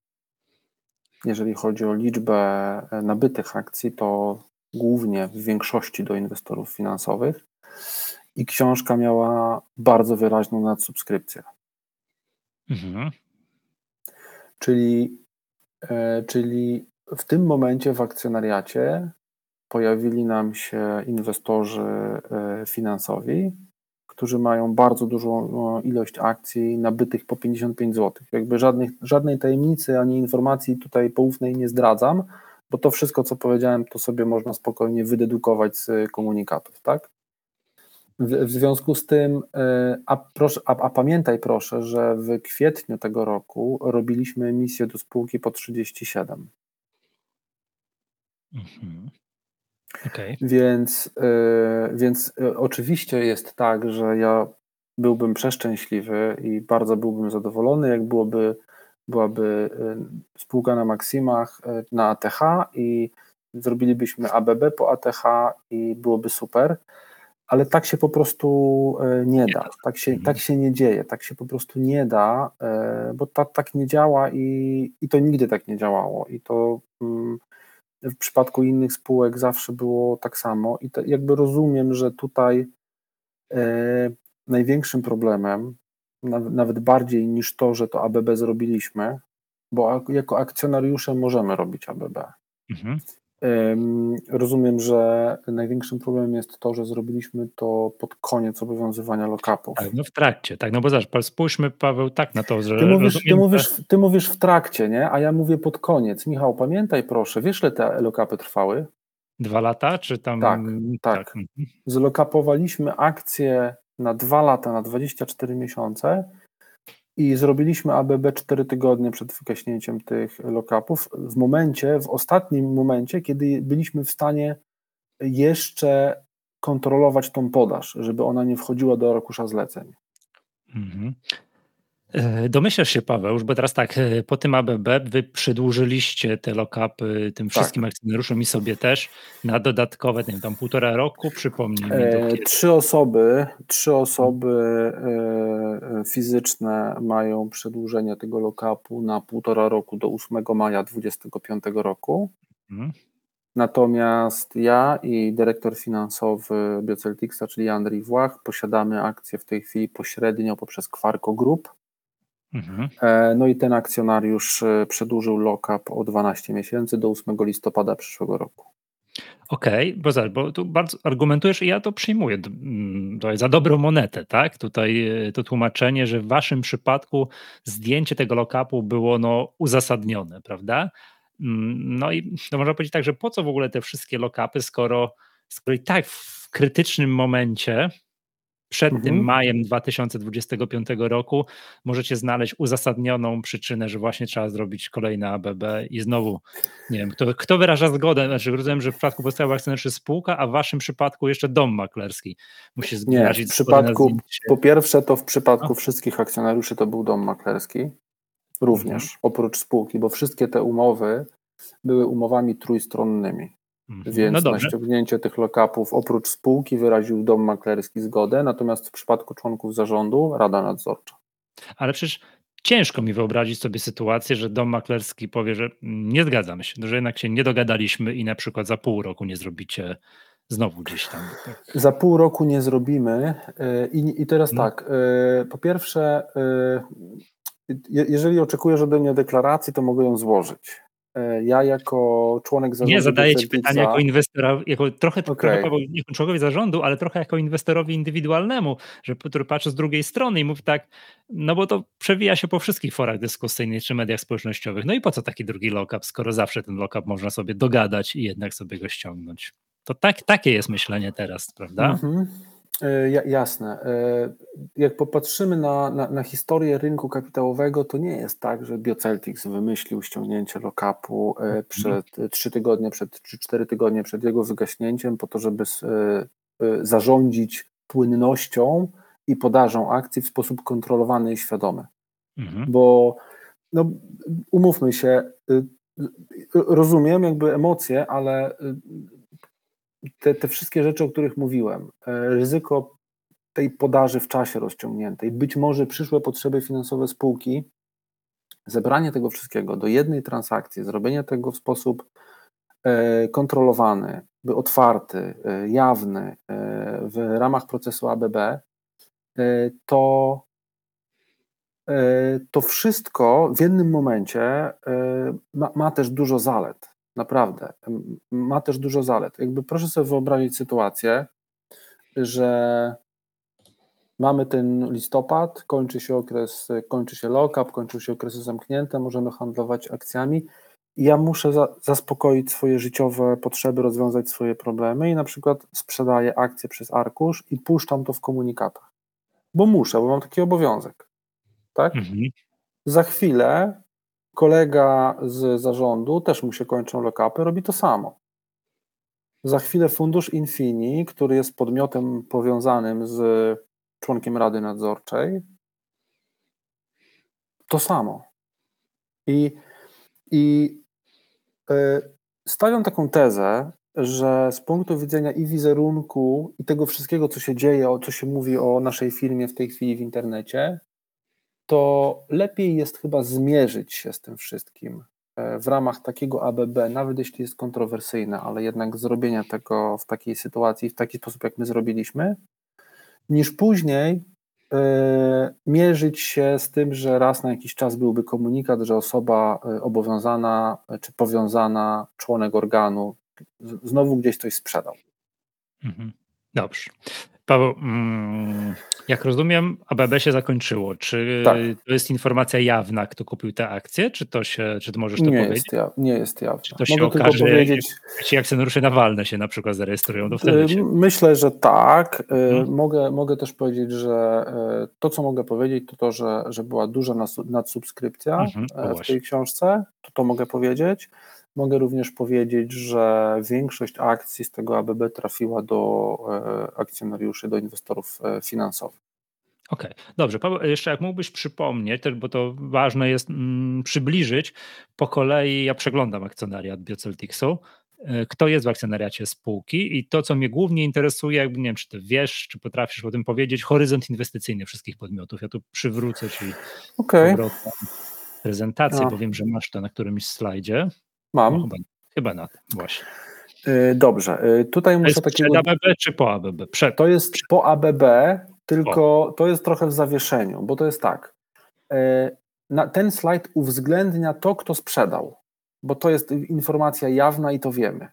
Jeżeli chodzi o liczbę e, nabytych akcji, to głównie w większości do inwestorów finansowych. I książka miała bardzo wyraźną nadsubskrypcję. Mhm. Czyli czyli w tym momencie w akcjonariacie pojawili nam się inwestorzy e, finansowi, którzy mają bardzo dużą no, ilość akcji nabytych po 55 zł. Jakby żadnych, żadnej tajemnicy ani informacji tutaj poufnej nie zdradzam, bo to wszystko, co powiedziałem, to sobie można spokojnie wydedukować z komunikatów, tak? W, w związku z tym, e, a, proszę, a, a, pamiętaj proszę, że w kwietniu tego roku robiliśmy emisję do spółki po 37. Mhm. Okay. Więc, e, więc e, oczywiście jest tak, że ja byłbym przeszczęśliwy i bardzo byłbym zadowolony, jak byłoby, byłaby spółka na maksimach na ATH i zrobilibyśmy ABB po ATH i byłoby super ale tak się po prostu e, nie da, tak się, tak się nie dzieje, tak się po prostu nie da, e, bo ta, tak nie działa i, i to nigdy tak nie działało. I to mm, w przypadku innych spółek zawsze było tak samo. I to jakby rozumiem, że tutaj e, największym problemem, nawet bardziej niż to, że to ABB zrobiliśmy, bo jako akcjonariusze możemy robić ABB. Mhm. Rozumiem, że największym problemem jest to, że zrobiliśmy to pod koniec obowiązywania lockupów. Tak, no w trakcie, tak, no bo zobacz, spójrzmy Paweł tak na to, że... Ty mówisz, rozumiem, ty mówisz, ty mówisz w trakcie, nie? A ja mówię pod koniec. Michał, pamiętaj proszę, wiesz ile te lockupy trwały? Dwa lata, czy tam... Tak, tak. tak. Mhm. Zlokapowaliśmy akcje na dwa lata, na 24 miesiące i zrobiliśmy ABB 4 tygodnie przed wygaśnięciem tych lockupów, w momencie, w ostatnim momencie, kiedy byliśmy w stanie jeszcze kontrolować tą podaż, żeby ona nie wchodziła do arkusza zleceń. Mhm. E, domyślasz się, Paweł, już bo teraz tak, e, po tym ABB wy przedłużyliście te lockupy tym tak. wszystkim tak. akcjonariuszom i sobie też na dodatkowe, nie wiem, tam półtora roku, przypomnij mi. E, trzy osoby, trzy osoby e, fizyczne mają przedłużenie tego lockupu na półtora roku do 8 maja 2025 roku. Mhm. Natomiast ja i dyrektor finansowy Bioceltixa, czyli Andrzej Włach, posiadamy akcje w tej chwili pośrednio poprzez Quarko Group Mhm. E, no i ten akcjonariusz e, przedłużył lock-up o 12 miesięcy do 8 listopada przyszłego roku. Okej, okay, bo, bo tu bardzo argumentujesz i ja to przyjmuję mm, to jest za dobrą monetę, tak? Tutaj e, to tłumaczenie, że w waszym przypadku zdjęcie tego lock-upu było no, uzasadnione, prawda? Mm, no i to można powiedzieć tak, że po co w ogóle te wszystkie lock-upy, skoro, skoro i tak w krytycznym momencie przed mhm. tym majem 2025 roku możecie znaleźć uzasadnioną przyczynę, że właśnie trzeba zrobić kolejne ABB i znowu, nie wiem, kto, kto wyraża zgodę, znaczy rozumiem, że w przypadku podstawowych akcjonariuszy spółka, a w waszym przypadku jeszcze dom maklerski musi Nie, w przypadku, po pierwsze to w przypadku no. wszystkich akcjonariuszy to był dom maklerski, również, mhm. oprócz spółki, bo wszystkie te umowy były umowami trójstronnymi. Mhm. Więc no na ściągnięcie tych lockupów oprócz spółki wyraził dom maklerski zgodę, natomiast w przypadku członków zarządu Rada Nadzorcza. Ale przecież ciężko mi wyobrazić sobie sytuację, że dom maklerski powie, że nie zgadzamy się, że jednak się nie dogadaliśmy i na przykład za pół roku nie zrobicie znowu gdzieś tam. Tak. Za pół roku nie zrobimy. Y, I, i teraz no. tak, y, po pierwsze, y, jeżeli oczekujesz ode mnie deklaracji, to mogę ją złożyć. E, ja jako członek zarządu. Nie zadaję Ci pytania jako inwestora, jako trochę, okay. trochę jako członkowi zarządu, ale trochę jako inwestorowi indywidualnemu, że, który patrzy z drugiej strony i mówi tak, no bo to przewija się po wszystkich forach dyskusyjnych czy mediach społecznościowych. No i po co taki drugi lockup, skoro zawsze ten lockup można sobie dogadać i jednak sobie go ściągnąć? To tak, takie jest myślenie teraz, prawda? Mhm. E, jasne. E, jak popatrzymy na, na, na, historię rynku kapitałowego, to nie jest tak, że Bioceltics wymyślił ściągnięcie lokapu e, mhm. przed trzy tygodnie, przed, czy cztery tygodnie przed jego wygaśnięciem, po to, żeby zarządzić płynnością i podażą akcji w sposób kontrolowany i świadomy. Mhm. Bo no, umówmy się, rozumiem jakby emocje, ale te, te wszystkie rzeczy, o których mówiłem, e, ryzyko tej podaży w czasie rozciągniętej, być może przyszłe potrzeby finansowe spółki, zebranie tego wszystkiego do jednej transakcji, zrobienie tego w sposób e, kontrolowany, otwarty, e, jawny w ramach procesu ABB, to, to wszystko w jednym momencie ma, ma też dużo zalet. Naprawdę. Ma też dużo zalet. Jakby proszę sobie wyobrazić sytuację, że mamy ten listopad, kończy się okres, kończy się lock-up, kończą się okresy zamknięte, możemy handlować akcjami i ja muszę za, zaspokoić swoje życiowe potrzeby, rozwiązać swoje problemy i na przykład sprzedaję akcje przez arkusz i puszczam to w komunikatach. Bo muszę, bo mam taki obowiązek. Tak? Mhm. Za chwilę kolega z zarządu, też mu się kończą robi to samo. Za chwilę fundusz Infini, który jest podmiotem powiązanym z członkiem Rady Nadzorczej, to samo. I, i y, stawiam taką tezę, że z punktu widzenia i wizerunku, i tego wszystkiego, co się dzieje, o co się mówi o naszej firmie w tej chwili w internecie, to lepiej jest chyba zmierzyć się z tym wszystkim e, w ramach takiego ABB, nawet jeśli jest kontrowersyjne, ale jednak zrobienia tego w takiej sytuacji, w taki sposób, jak my zrobiliśmy, niż później e, mierzyć się z tym, że raz na jakiś czas byłby komunikat, że osoba e, obowiązana czy powiązana, członek organu, znowu gdzieś coś sprzedał. Mhm. Dobrze. Paweł, mm, jak rozumiem, ABB się zakończyło. Czy tak. to jest informacja jawna, kto kupił te akcje? Czy to się, czy to możesz to nie powiedzieć? Jest ja, nie jest jawne. Czy to się Mogę okaże, powiedzieć... jak akcjonariusze Nawalne się na przykład zarejestrują, to wtedy się... Myślę, że tak. Hmm. Mogę, mogę też powiedzieć, że e, to, co mogę powiedzieć, to to, że, że była duża nadsubskrypcja hmm. w tej książce. To to mogę powiedzieć. Mogę również powiedzieć, że większość akcji z tego ABB trafiła do e, akcjonariuszy, do inwestorów e, finansowych. Okej, okay. dobrze. Paweł, jeszcze jak mógłbyś przypomnieć, bo to ważne jest mm, przybliżyć, po kolei ja przeglądam akcjonariat Biocelticsu, e, kto jest w akcjonariacie spółki i to, co mnie głównie interesuje, jakby nie wiem, czy ty wiesz, czy potrafisz o tym powiedzieć, horyzont inwestycyjny wszystkich podmiotów. Ja tu przywrócę ci okay. prezentację, no. bo wiem, że masz to na którymś slajdzie. Mam. No, chyba, chyba na tym właśnie. Y, dobrze, y, tutaj muszę takiego... Przed ABB czy po ABB? Przed. To jest po ABB, tylko o. to jest trochę w zawieszeniu, bo to jest tak. Y, ten slajd uwzględnia to, kto sprzedał, bo to jest informacja jawna i to wiemy,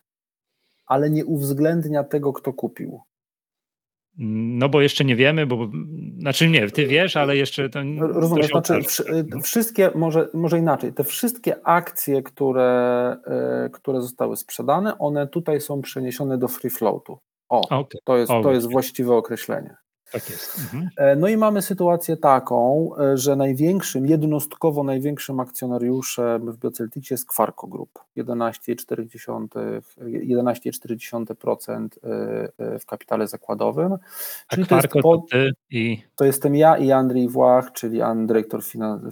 ale nie uwzględnia tego, kto kupił. No bo jeszcze nie wiemy, bo znaczy nie, ty wiesz, ale jeszcze to nie. Rozumiem, to znaczy wszystkie, może, może inaczej, te wszystkie akcje, które, e, które zostały sprzedane, one tutaj są przeniesione do free floatu. O, okay. to, jest, to jest właściwe określenie. Tak jest. Mhm. E, no i mamy sytuację taką, e, że największym, jednostkowo największym akcjonariuszem w Biocelticie jest Kwarko Group. 11,4% e, w kapitale zakładowym. Czyli to, jest pod, to, i... to jestem ja i Andrzej Włach, czyli dyrektor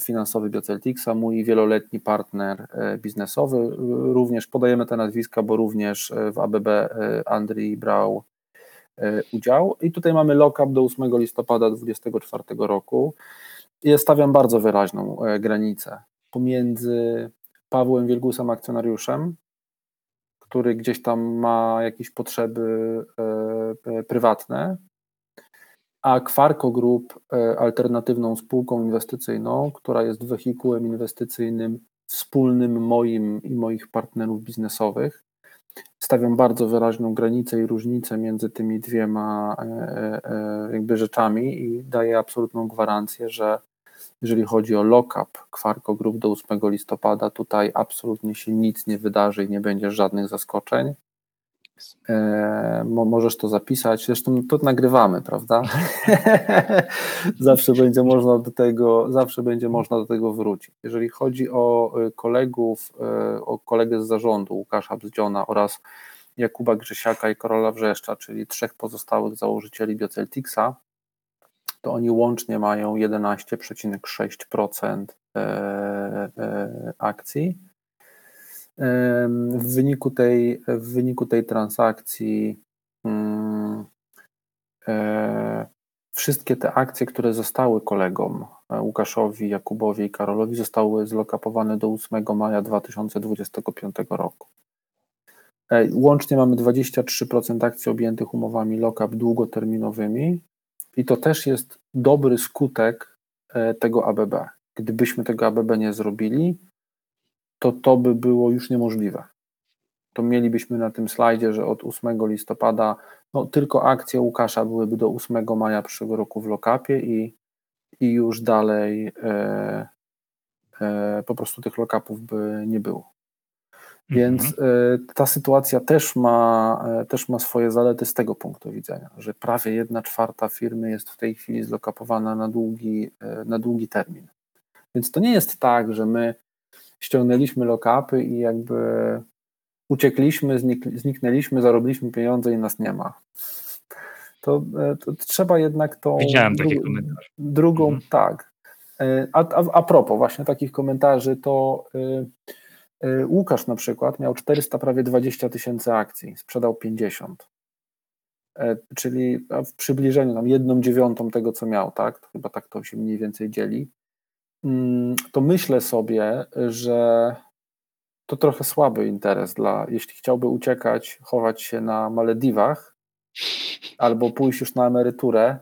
finansowy Bioceltixa, mój wieloletni partner biznesowy. Również podajemy te nazwiska, bo również w ABB Andrzej brał udział. I tutaj mamy lock-up do 8 listopada 2024 roku. Ja stawiam bardzo wyraźną e, granicę pomiędzy Pawłem Wielgusem, akcjonariuszem, który gdzieś tam ma jakieś potrzeby e, prywatne, a Kwarko Group alternatywną spółką inwestycyjną, która jest wehikułem inwestycyjnym wspólnym moim i moich partnerów biznesowych, stawiam bardzo wyraźną granicę i różnicę między tymi dwiema e, e, e, jakby rzeczami i daję absolutną gwarancję, że jeżeli chodzi o lock-up Kwarko Group do 8 listopada, tutaj absolutnie się nic nie wydarzy i nie będzie żadnych zaskoczeń. E, możesz to zapisać, zresztą to nagrywamy, prawda? *laughs* zawsze będzie można do tego, zawsze będzie można do tego wrócić. Jeżeli chodzi o e, kolegów, e, o kolegę z zarządu Łukasza Bzdziona oraz Jakuba Grzesiaka i Karola Wrzeszcza, czyli trzech pozostałych założycieli Bioceltixa, to oni łącznie mają 11,6% akcji w wyniku tej, w wyniku tej transakcji mm, e, wszystkie te akcje, które zostały kolegom e, Łukaszowi, Jakubowi i Karolowi, zostały zlokapowane do 8 maja 2025 roku. E, łącznie mamy 23% akcji objętych umowami lock-up długoterminowymi i to też jest dobry skutek tego ABB. Gdybyśmy tego ABB nie zrobili, to to by było już niemożliwe. To mielibyśmy na tym slajdzie, że od 8 listopada no, tylko akcje Łukasza byłyby do 8 maja przyszłego roku w lokapie i, i już dalej e, e, po prostu tych lokapów by nie było. Więc mhm. e, ta sytuacja też ma, e, też ma swoje zalety z tego punktu widzenia, że prawie jedna czwarta firmy jest w tej chwili zlokapowana na długi, e, na długi termin. Więc to nie jest tak, że my ściągnęliśmy lockupy i jakby uciekliśmy, zniknęliśmy, zarobiliśmy pieniądze i nas nie ma. To, e, to trzeba jednak tą Widziałem dru takie komentarze. drugą, mhm. tak. E, a, a, a propos właśnie takich komentarzy, to, e, Łukasz na przykład miał 400 prawie 20 tysięcy akcji, sprzedał 50. Czyli w przybliżeniu tam jedną dziewiątą tego, co miał, tak? Chyba tak to się mniej więcej dzieli. Mm, to myślę sobie, że to trochę słaby interes dla, jeśli chciałby uciekać, chować się na Malediwach albo pójść już na emeryturę,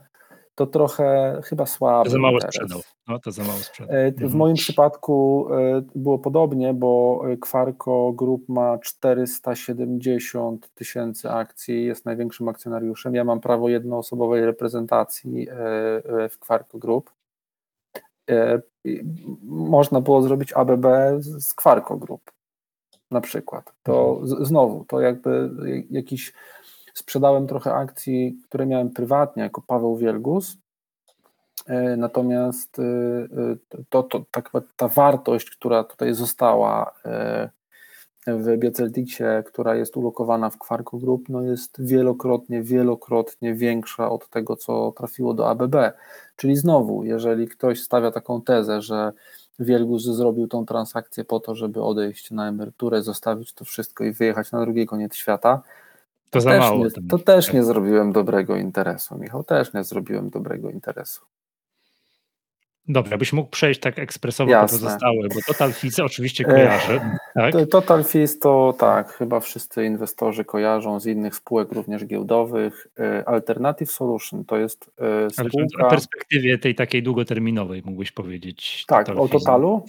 to trochę chyba słaby. To za mało sprzedał. No, to za mało sprzedał. E, w mhm. moim przypadku e, było podobnie, bo Kwarko Group ma 470 tysięcy akcji, jest największym akcjonariuszem. Ja mam prawo jednoosobowej reprezentacji e, w Kwarko Group. Można było zrobić ABB z Kwarko Group na przykład. To mhm. znowu, to jakby jakiś sprzedałem trochę akcji, które miałem prywatnie jako Paweł Wielgus, e, natomiast e, e, to, to, tak, ta wartość, która tutaj została w Bioceltixie, która jest ulokowana w Quarko Group, no jest wielokrotnie, wielokrotnie większa od tego, co trafiło do ABB. Czyli znowu, jeżeli ktoś stawia taką tezę, że Wielgus zrobił tą transakcję po to, żeby odejść na emeryturę, zostawić to wszystko i wyjechać na drugi koniec świata, to, to mało. Nie, to też nie zrobiłem dobrego interesu, Michał, też nie zrobiłem dobrego interesu. Dobrze, byś mógł przejść tak ekspresowo Jasne. po pozostałe, bo Total Fees oczywiście kojarzy. Tak? Total Fees to tak, chyba wszyscy inwestorzy kojarzą z innych spółek również giełdowych. E, Alternative Solution to jest e, spółka... W perspektywie tej takiej długoterminowej mógłbyś powiedzieć. Tak, Total o Totalu?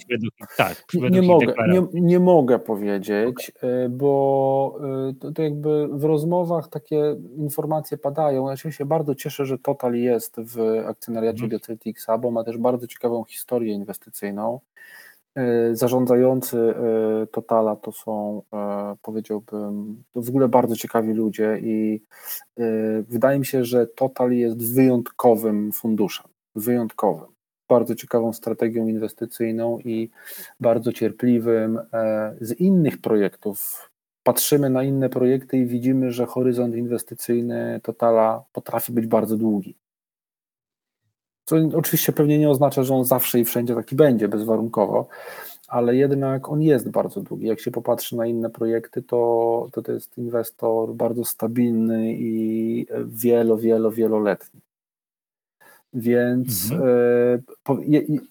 Tak. Nie mogę, nie, nie mogę powiedzieć, okay. bo to, to, jakby w rozmowach takie informacje padają. Ja się bardzo cieszę, że Total jest w akcjonariacie mm. Bioceltixa, bo ma też bardzo ciekawą historię inwestycyjną. E, zarządzający e, Totala to są, e, powiedziałbym, to w ogóle bardzo ciekawi ludzie i wydaje mi się, że Total jest wyjątkowym funduszem, wyjątkowym, bardzo ciekawą strategią inwestycyjną i bardzo cierpliwym. Z innych projektów patrzymy na inne projekty i widzimy, że horyzont inwestycyjny Totala potrafi być bardzo długi. Co oczywiście pewnie nie oznacza, że on zawsze i wszędzie taki będzie, bezwarunkowo, ale jednak on jest bardzo długi. Jak się popatrzy na inne projekty, to to, to jest inwestor bardzo stabilny i wielo, wielo, wieloletni. Więc mhm. y, po,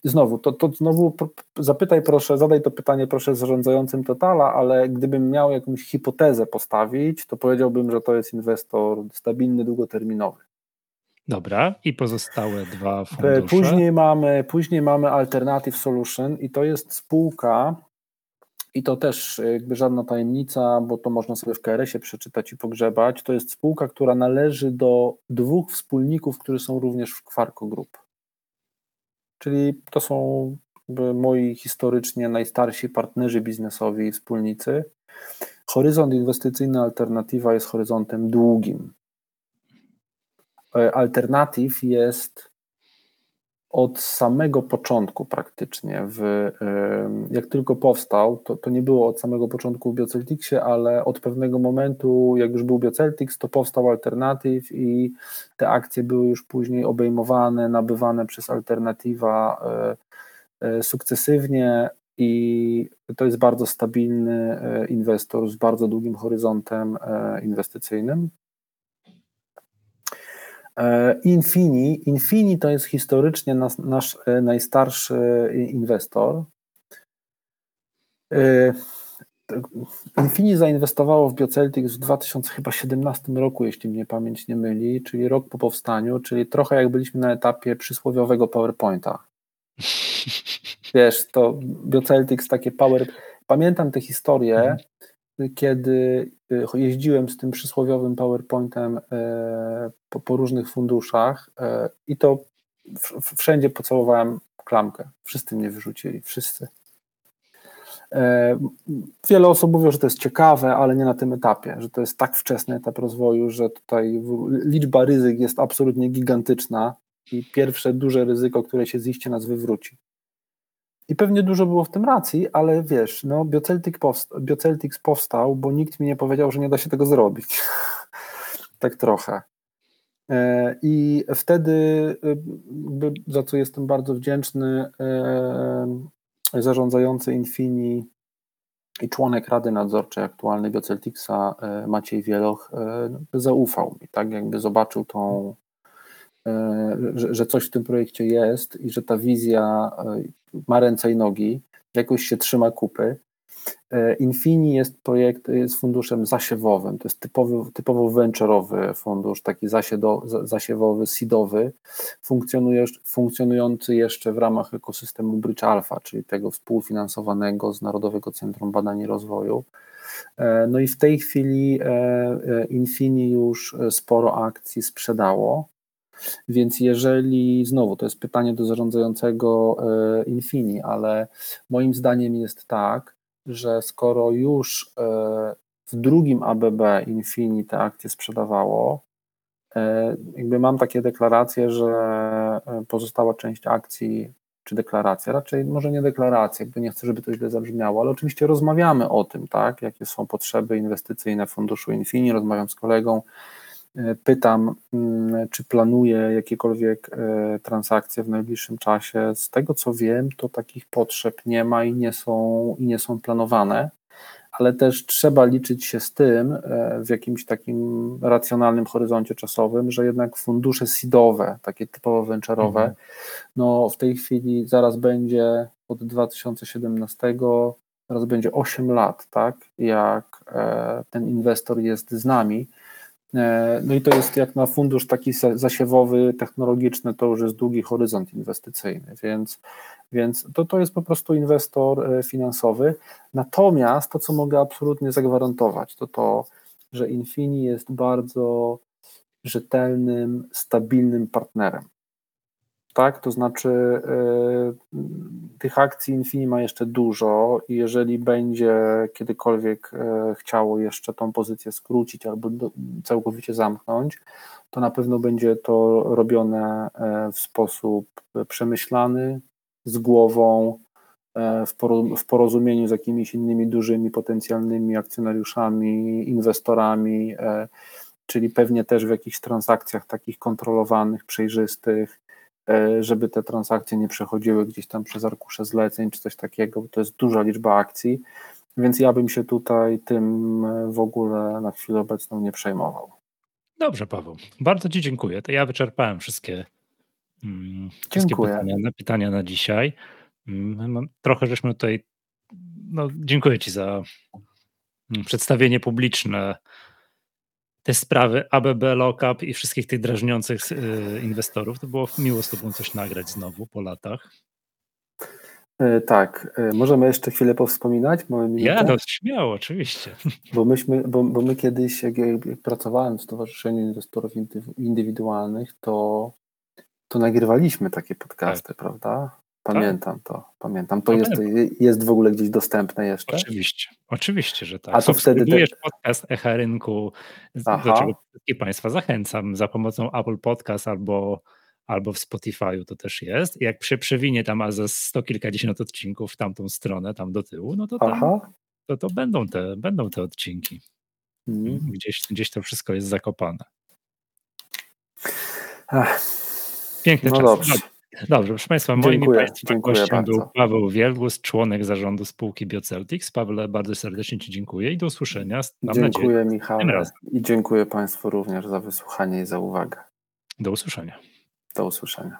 znowu, to, to znowu zapytaj proszę, zadaj to pytanie proszę zarządzającym Totala, ale gdybym miał jakąś hipotezę postawić, to powiedziałbym, że to jest inwestor stabilny, długoterminowy. Dobra, i pozostałe dwa fundusze. Później mamy, później mamy Alternative Solution i to jest spółka, i to też jakby żadna tajemnica, bo to można sobie w KRS-ie przeczytać i pogrzebać. To jest spółka, która należy do dwóch wspólników, którzy są również w Kwarko Group. Czyli to są moi historycznie najstarsi partnerzy biznesowi i wspólnicy. Horyzont inwestycyjny Alternatywa jest horyzontem długim. E, alternatyw jest od samego początku praktycznie, w, jak tylko powstał, to, to nie było od samego początku w Bioceltixie, ale od pewnego momentu, jak już był Bioceltix, to powstał Alternatyw i te akcje były już później obejmowane, nabywane przez Alternatywa e, e, sukcesywnie i to jest bardzo stabilny inwestor z bardzo długim horyzontem inwestycyjnym. E, Infini. Infini to jest historycznie nas, nasz e, najstarszy inwestor. E, Infini zainwestowało w Bioceltics w 2017 roku, jeśli mnie pamięć nie myli, czyli rok po powstaniu, czyli trochę jak byliśmy na etapie przysłowiowego PowerPointa. *laughs* Wiesz, to Bioceltics takie power... Pamiętam tę historię, mhm kiedy y, jeździłem z tym przysłowiowym PowerPointem e, po, po różnych funduszach e, i to wszędzie pocałowałem klamkę. Wszyscy mnie wyrzucili, wszyscy. E, wiele osób mówią, że to jest ciekawe, ale nie na tym etapie, że to jest tak wczesny etap rozwoju, że tutaj liczba ryzyk jest absolutnie gigantyczna i pierwsze duże ryzyko, które się ziście nas wywróci. I pewnie dużo było w tym racji, ale wiesz, no Bioceltic powsta Bioceltics powstał, bo nikt mi nie powiedział, że nie da się tego zrobić. *laughs* tak trochę. E, I wtedy, e, za co jestem bardzo wdzięczny, e, zarządzający Infini i członek Rady Nadzorczej aktualny Bioceltixa e, Maciej Wieloch zaufał mi, tak jakby zobaczył tą, że coś w tym projekcie jest i że ta wizja ma ręce i nogi, jakoś się trzyma kupy. Infini jest projekt, jest funduszem zasiewowym, to jest typowy, typowo venture'owy fundusz, taki zasiedo, zasiewowy, seedowy, funkcjonujący jeszcze w ramach ekosystemu Bridge Alpha, czyli tego współfinansowanego z Narodowego Centrum Badań i Rozwoju. E, no i w tej chwili e, e, Infini już sporo akcji sprzedało, więc jeżeli, znowu to jest pytanie do zarządzającego Infini, ale moim zdaniem jest tak, że skoro już w drugim ABB Infini te akcje sprzedawało, E, jakby mam takie deklaracje, że e, pozostała część akcji, czy deklaracja, raczej może nie deklaracja, jakby nie chcę, żeby to źle zabrzmiało, ale oczywiście rozmawiamy o tym, tak, jakie są potrzeby inwestycyjne funduszu Infini, rozmawiam z kolegą, e, pytam, mm, czy planuje jakiekolwiek transakcje w najbliższym czasie. Z tego co wiem, to takich potrzeb nie ma i nie są, i nie są planowane ale też trzeba liczyć się z tym e, w jakimś takim racjonalnym horyzoncie czasowym, że jednak fundusze seedowe, takie typowo venture'owe, mhm. no w tej chwili zaraz będzie od 2017 zaraz będzie 8 lat, tak, jak e, ten inwestor jest z nami. E, no i to jest jak na fundusz taki zasiewowy, technologiczny, to już jest długi horyzont inwestycyjny, więc więc to, to jest po prostu inwestor e, finansowy. Natomiast to, co mogę absolutnie zagwarantować, to to, że Infini jest bardzo rzetelnym, stabilnym partnerem. Tak, to znaczy yy, tych akcji Infini ma jeszcze dużo i jeżeli będzie kiedykolwiek yy, chciało jeszcze tą pozycję skrócić albo całkowicie zamknąć, to na pewno będzie to robione yy, w sposób przemyślany, z głową, e, w porozumieniu z jakimiś innymi dużymi potencjalnymi akcjonariuszami, inwestorami, e, czyli pewnie też w jakichś transakcjach takich kontrolowanych, przejrzystych, e, żeby te transakcje nie przechodziły gdzieś tam przez arkusze zleceń czy coś takiego, bo to jest duża liczba akcji, więc ja bym się tutaj tym w ogóle na chwilę obecną nie przejmował. Dobrze, Paweł. Bardzo Ci dziękuję. To ja wyczerpałem wszystkie Mm, wszystkie pytania, na, pytania na dzisiaj. Mm, trochę żeśmy tutaj. No, dziękuję Ci za mm, przedstawienie publiczne tej sprawy ABB Lockup i wszystkich tych drażniących y, inwestorów. To było miło z Tobą coś nagrać znowu po latach. E, tak, e, możemy jeszcze chwilę powspominać? Ja, no śmiało, oczywiście. *laughs* Bo myśmy, bo, bo my kiedyś, jak, jak pracowałem w Stowarzyszeniu Inwestorów Indywidualnych, to to nagrywaliśmy takie podcasty, tak. prawda? Pamiętam tak. to, pamiętam. To jest, jest w ogóle gdzieś dostępne jeszcze? Oczywiście, oczywiście, że tak. A to wtedy te... podcast Echa Rynku, Aha. do czego wszystkich Państwa zachęcam za pomocą Apple Podcast albo, albo w Spotify'u to też jest. Jak się przewinie tam za sto kilkadziesiąt odcinków w tamtą stronę, tam do tyłu, no to tam, to, to będą, te, będą te odcinki. Mm. Gdzieś, gdzieś to wszystko jest zakopane. Ach. Piękny no czas. Dobrze. Dobrze, proszę Państwa, moim Państwa gościem był Paweł Wielgus, członek zarządu spółki Bioceltics. Pawle, bardzo serdecznie Ci dziękuję i do usłyszenia. Mam dziękuję nadzieję, Michał i dziękuję Państwu również za wysłuchanie i za uwagę. Do usłyszenia. Do usłyszenia.